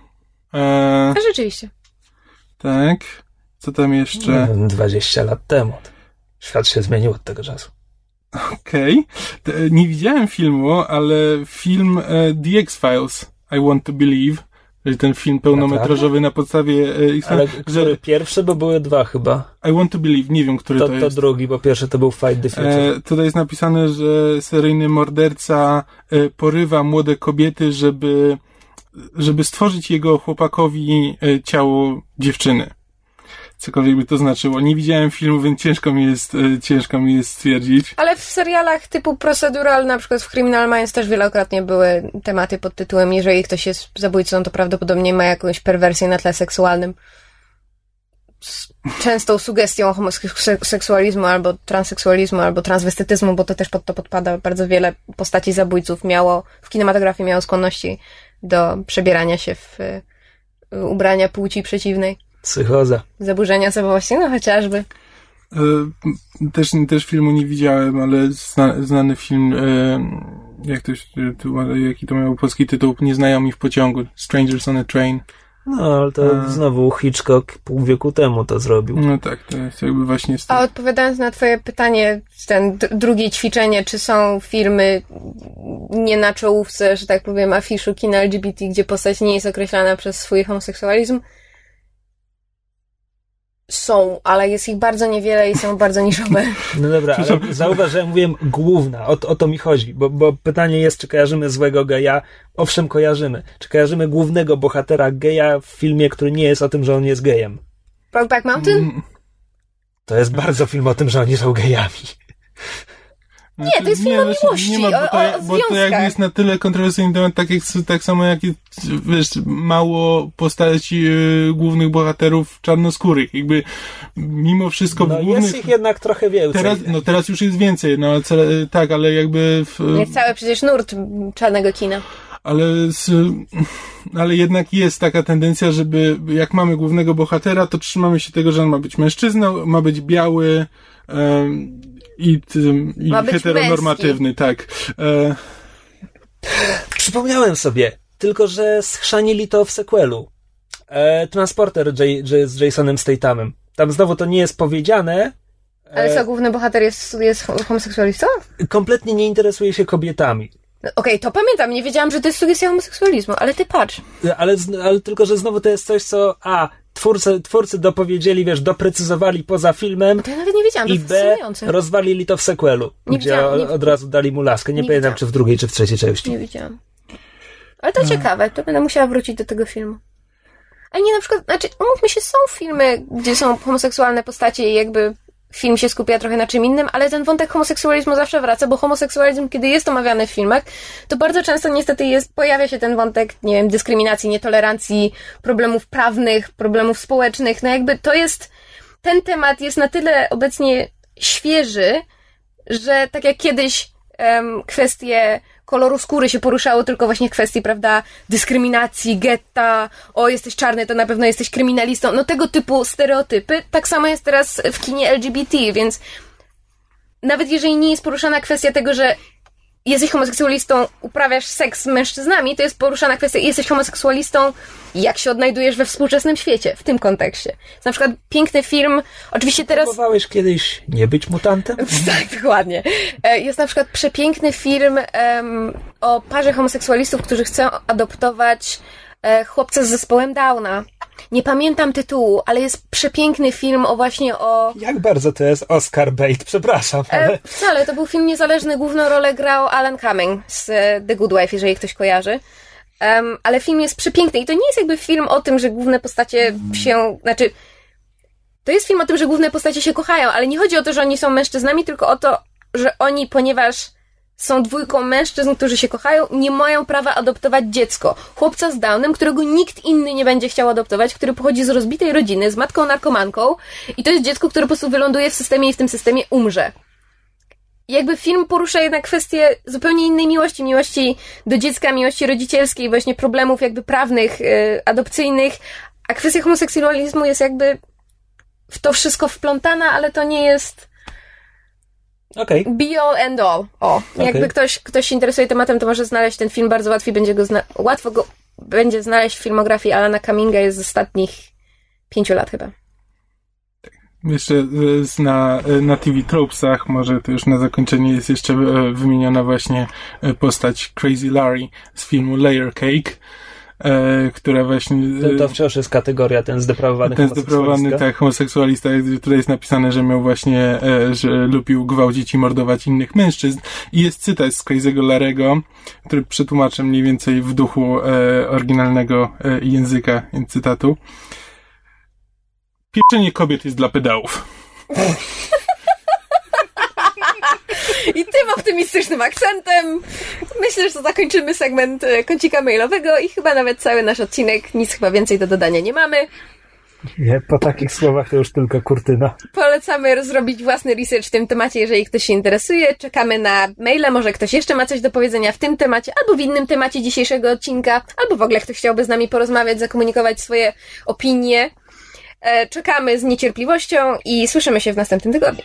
E, rzeczywiście. tak. Co tam jeszcze? 20 lat temu. Świat się zmienił od tego czasu. Okej. Te- Nie widziałem filmu, ale film e, The X-Files, I Want to Believe, ten film pełnometrażowy na podstawie e, X- Ale że który pierwszy, bo były dwa chyba. I Want to Believe, nie wiem, który To, to, to jest. drugi, bo pierwszy to był Fight the Future. E, tutaj jest napisane, że seryjny morderca e, porywa młode kobiety, żeby, żeby stworzyć jego chłopakowi e, ciało dziewczyny. Cokolwiek by to znaczyło. Nie widziałem filmu, więc ciężko mi jest, e, ciężko mi jest stwierdzić. Ale w serialach typu procedural, na przykład w Criminal Minds też wielokrotnie były tematy pod tytułem jeżeli ktoś jest zabójcą, to prawdopodobnie ma jakąś perwersję na tle seksualnym. Z częstą sugestią homoseksualizmu albo transseksualizmu, albo transwestytyzmu, bo to też pod to podpada. Bardzo wiele postaci zabójców miało, w kinematografii miało skłonności do przebierania się w y, ubrania płci przeciwnej. Psychoza. Zaburzenia osobowości, no chociażby. E, Też, też filmu nie widziałem, ale zna, znany film, e, jak to, jaki to miał polski tytuł, Nieznajomi w pociągu, Strangers on a Train. No, ale to A. znowu Hitchcock pół wieku temu to zrobił. No tak, to jest jakby właśnie z tym. A odpowiadając na twoje pytanie, ten drugie ćwiczenie, czy są filmy nie na czołówce, że tak powiem, afiszu kina LGBT, gdzie postać nie jest określana przez swój homoseksualizm? Są, ale jest ich bardzo niewiele i są bardzo niszowe. No dobra, ale zauważ, że ja mówiłem główna, o, to- o to mi chodzi, bo, bo pytanie jest, czy kojarzymy złego geja? Owszem, kojarzymy. Czy kojarzymy głównego bohatera geja w filmie, który nie jest o tym, że on jest gejem? Brokeback Mountain? Mm, To jest bardzo film o tym, że oni są gejami. Nie, to jest film o miłości, nie ma, bo, o- to, o jak- bo to jakby jest na tyle kontrowersyjny temat, tak, jak, tak samo jak wiesz, mało postaci e, głównych bohaterów czarnoskórych. Jakby mimo wszystko No w głównych... jest ich jednak trochę więcej. Teraz, no teraz już jest więcej, no ale cele, tak, ale jakby w, Jest cały przecież nurt czarnego kina. ale z, ale jednak jest taka tendencja, żeby jak mamy głównego bohatera, to trzymamy się tego, że on ma być mężczyzną, ma być biały em, i, tym- i Ma być heteronormatywny, tak. E, Przypomniałem sobie, tylko że schrzanili to w sequelu. E, Transporter J, J, z Jasonem Stathamem. Tam znowu to nie jest powiedziane. Ale E, co, główny bohater jest, jest homoseksualistą? kompletnie nie interesuje się kobietami. Okej, to pamiętam, nie wiedziałam, że to jest sugestia homoseksualizmu, ale ty patrz. Ale, z- ale tylko, że znowu to jest coś, co A. Twórcy, twórcy dopowiedzieli, wiesz, doprecyzowali poza filmem To ja nawet nie wiedziałam, to i B. rozwalili to w sequelu, Nie gdzie widziałam, nie- od razu dali mu laskę. Nie, nie pamiętam, widziałam. czy w drugiej, czy w trzeciej części. Nie widziałam. Ale to ciekawe, to będę musiała wrócić do tego filmu. Ale nie na przykład, znaczy, umówmy się, są filmy, gdzie są homoseksualne postacie i jakby film się skupia trochę na czym innym, ale ten wątek homoseksualizmu zawsze wraca, bo homoseksualizm, kiedy jest omawiany w filmach, to bardzo często niestety jest, pojawia się ten wątek, nie wiem, dyskryminacji, nietolerancji, problemów prawnych, problemów społecznych. No jakby to jest, ten temat jest na tyle obecnie świeży, że tak jak kiedyś em, kwestie koloru skóry się poruszało tylko właśnie kwestii, prawda, dyskryminacji, getta, o jesteś czarny, to na pewno jesteś kryminalistą, no tego typu stereotypy, tak samo jest teraz w kinie LGBT, więc nawet jeżeli nie jest poruszana kwestia tego, że jesteś homoseksualistą, uprawiasz seks z mężczyznami, to jest poruszana kwestia, jesteś homoseksualistą, jak się odnajdujesz we współczesnym świecie, w tym kontekście. Jest na przykład piękny film, oczywiście teraz... Próbowałeś kiedyś nie być mutantem? Tak, dokładnie. E, Jest na przykład przepiękny film em, o parze homoseksualistów, którzy chcą adoptować chłopca z zespołem Downa. Nie pamiętam tytułu, ale jest przepiękny film o właśnie o... Jak bardzo to jest Oscar bait, przepraszam, ale... E, wcale, to był film niezależny, główną rolę grał Alan Cumming z e, The Good Wife, jeżeli ktoś kojarzy. Em, ale film jest przepiękny i to nie jest jakby film o tym, że główne postacie się, znaczy, to jest film o tym, że główne postacie się kochają, ale nie chodzi o to, że oni są mężczyznami, tylko o to, że oni, ponieważ są dwójką mężczyzn, którzy się kochają, nie mają prawa adoptować dziecko. Chłopca z Downem, którego nikt inny nie będzie chciał adoptować, który pochodzi z rozbitej rodziny, z matką narkomanką i to jest dziecko, które po prostu wyląduje w systemie i w tym systemie umrze. jakby film porusza jednak kwestię zupełnie innej miłości, miłości do dziecka, miłości rodzicielskiej, właśnie problemów jakby prawnych, yy, adopcyjnych, a kwestia homoseksualizmu jest jakby w to wszystko wplątana, ale to nie jest Okej. be all and all. O, Okej. jakby ktoś, ktoś się interesuje tematem, to może znaleźć ten film, bardzo łatwiej będzie go zna- łatwo go będzie znaleźć w filmografii Alana Cuminga jest z ostatnich pięciu lat chyba. Jeszcze e, na, e, na TV Tropesach, może to już na zakończenie jest jeszcze e, wymieniona właśnie postać Crazy Larry z filmu Layer Cake, e, która właśnie... To, e, to wciąż jest kategoria ten zdeprawowany ten zdeprawowany homoseksualista. tak, homoseksualista, tutaj jest napisane, że miał właśnie, e, że lubił gwałcić i mordować innych mężczyzn. I jest cytat z Crazy'ego Larego, który przetłumaczę mniej więcej w duchu e, oryginalnego e, języka cytatu. Pieczenie kobiet jest dla pedałów. I tym optymistycznym akcentem myślę, że zakończymy segment e, kącika mailowego i chyba nawet cały nasz odcinek. Nic chyba więcej do dodania nie mamy. Nie, po takich słowach to już tylko kurtyna. Polecamy zrobić własny research w tym temacie, jeżeli ktoś się interesuje. Czekamy na maile, może ktoś jeszcze ma coś do powiedzenia w tym temacie, albo w innym temacie dzisiejszego odcinka, albo w ogóle ktoś chciałby z nami porozmawiać, zakomunikować swoje opinie. E, Czekamy z niecierpliwością i słyszymy się w następnym tygodniu.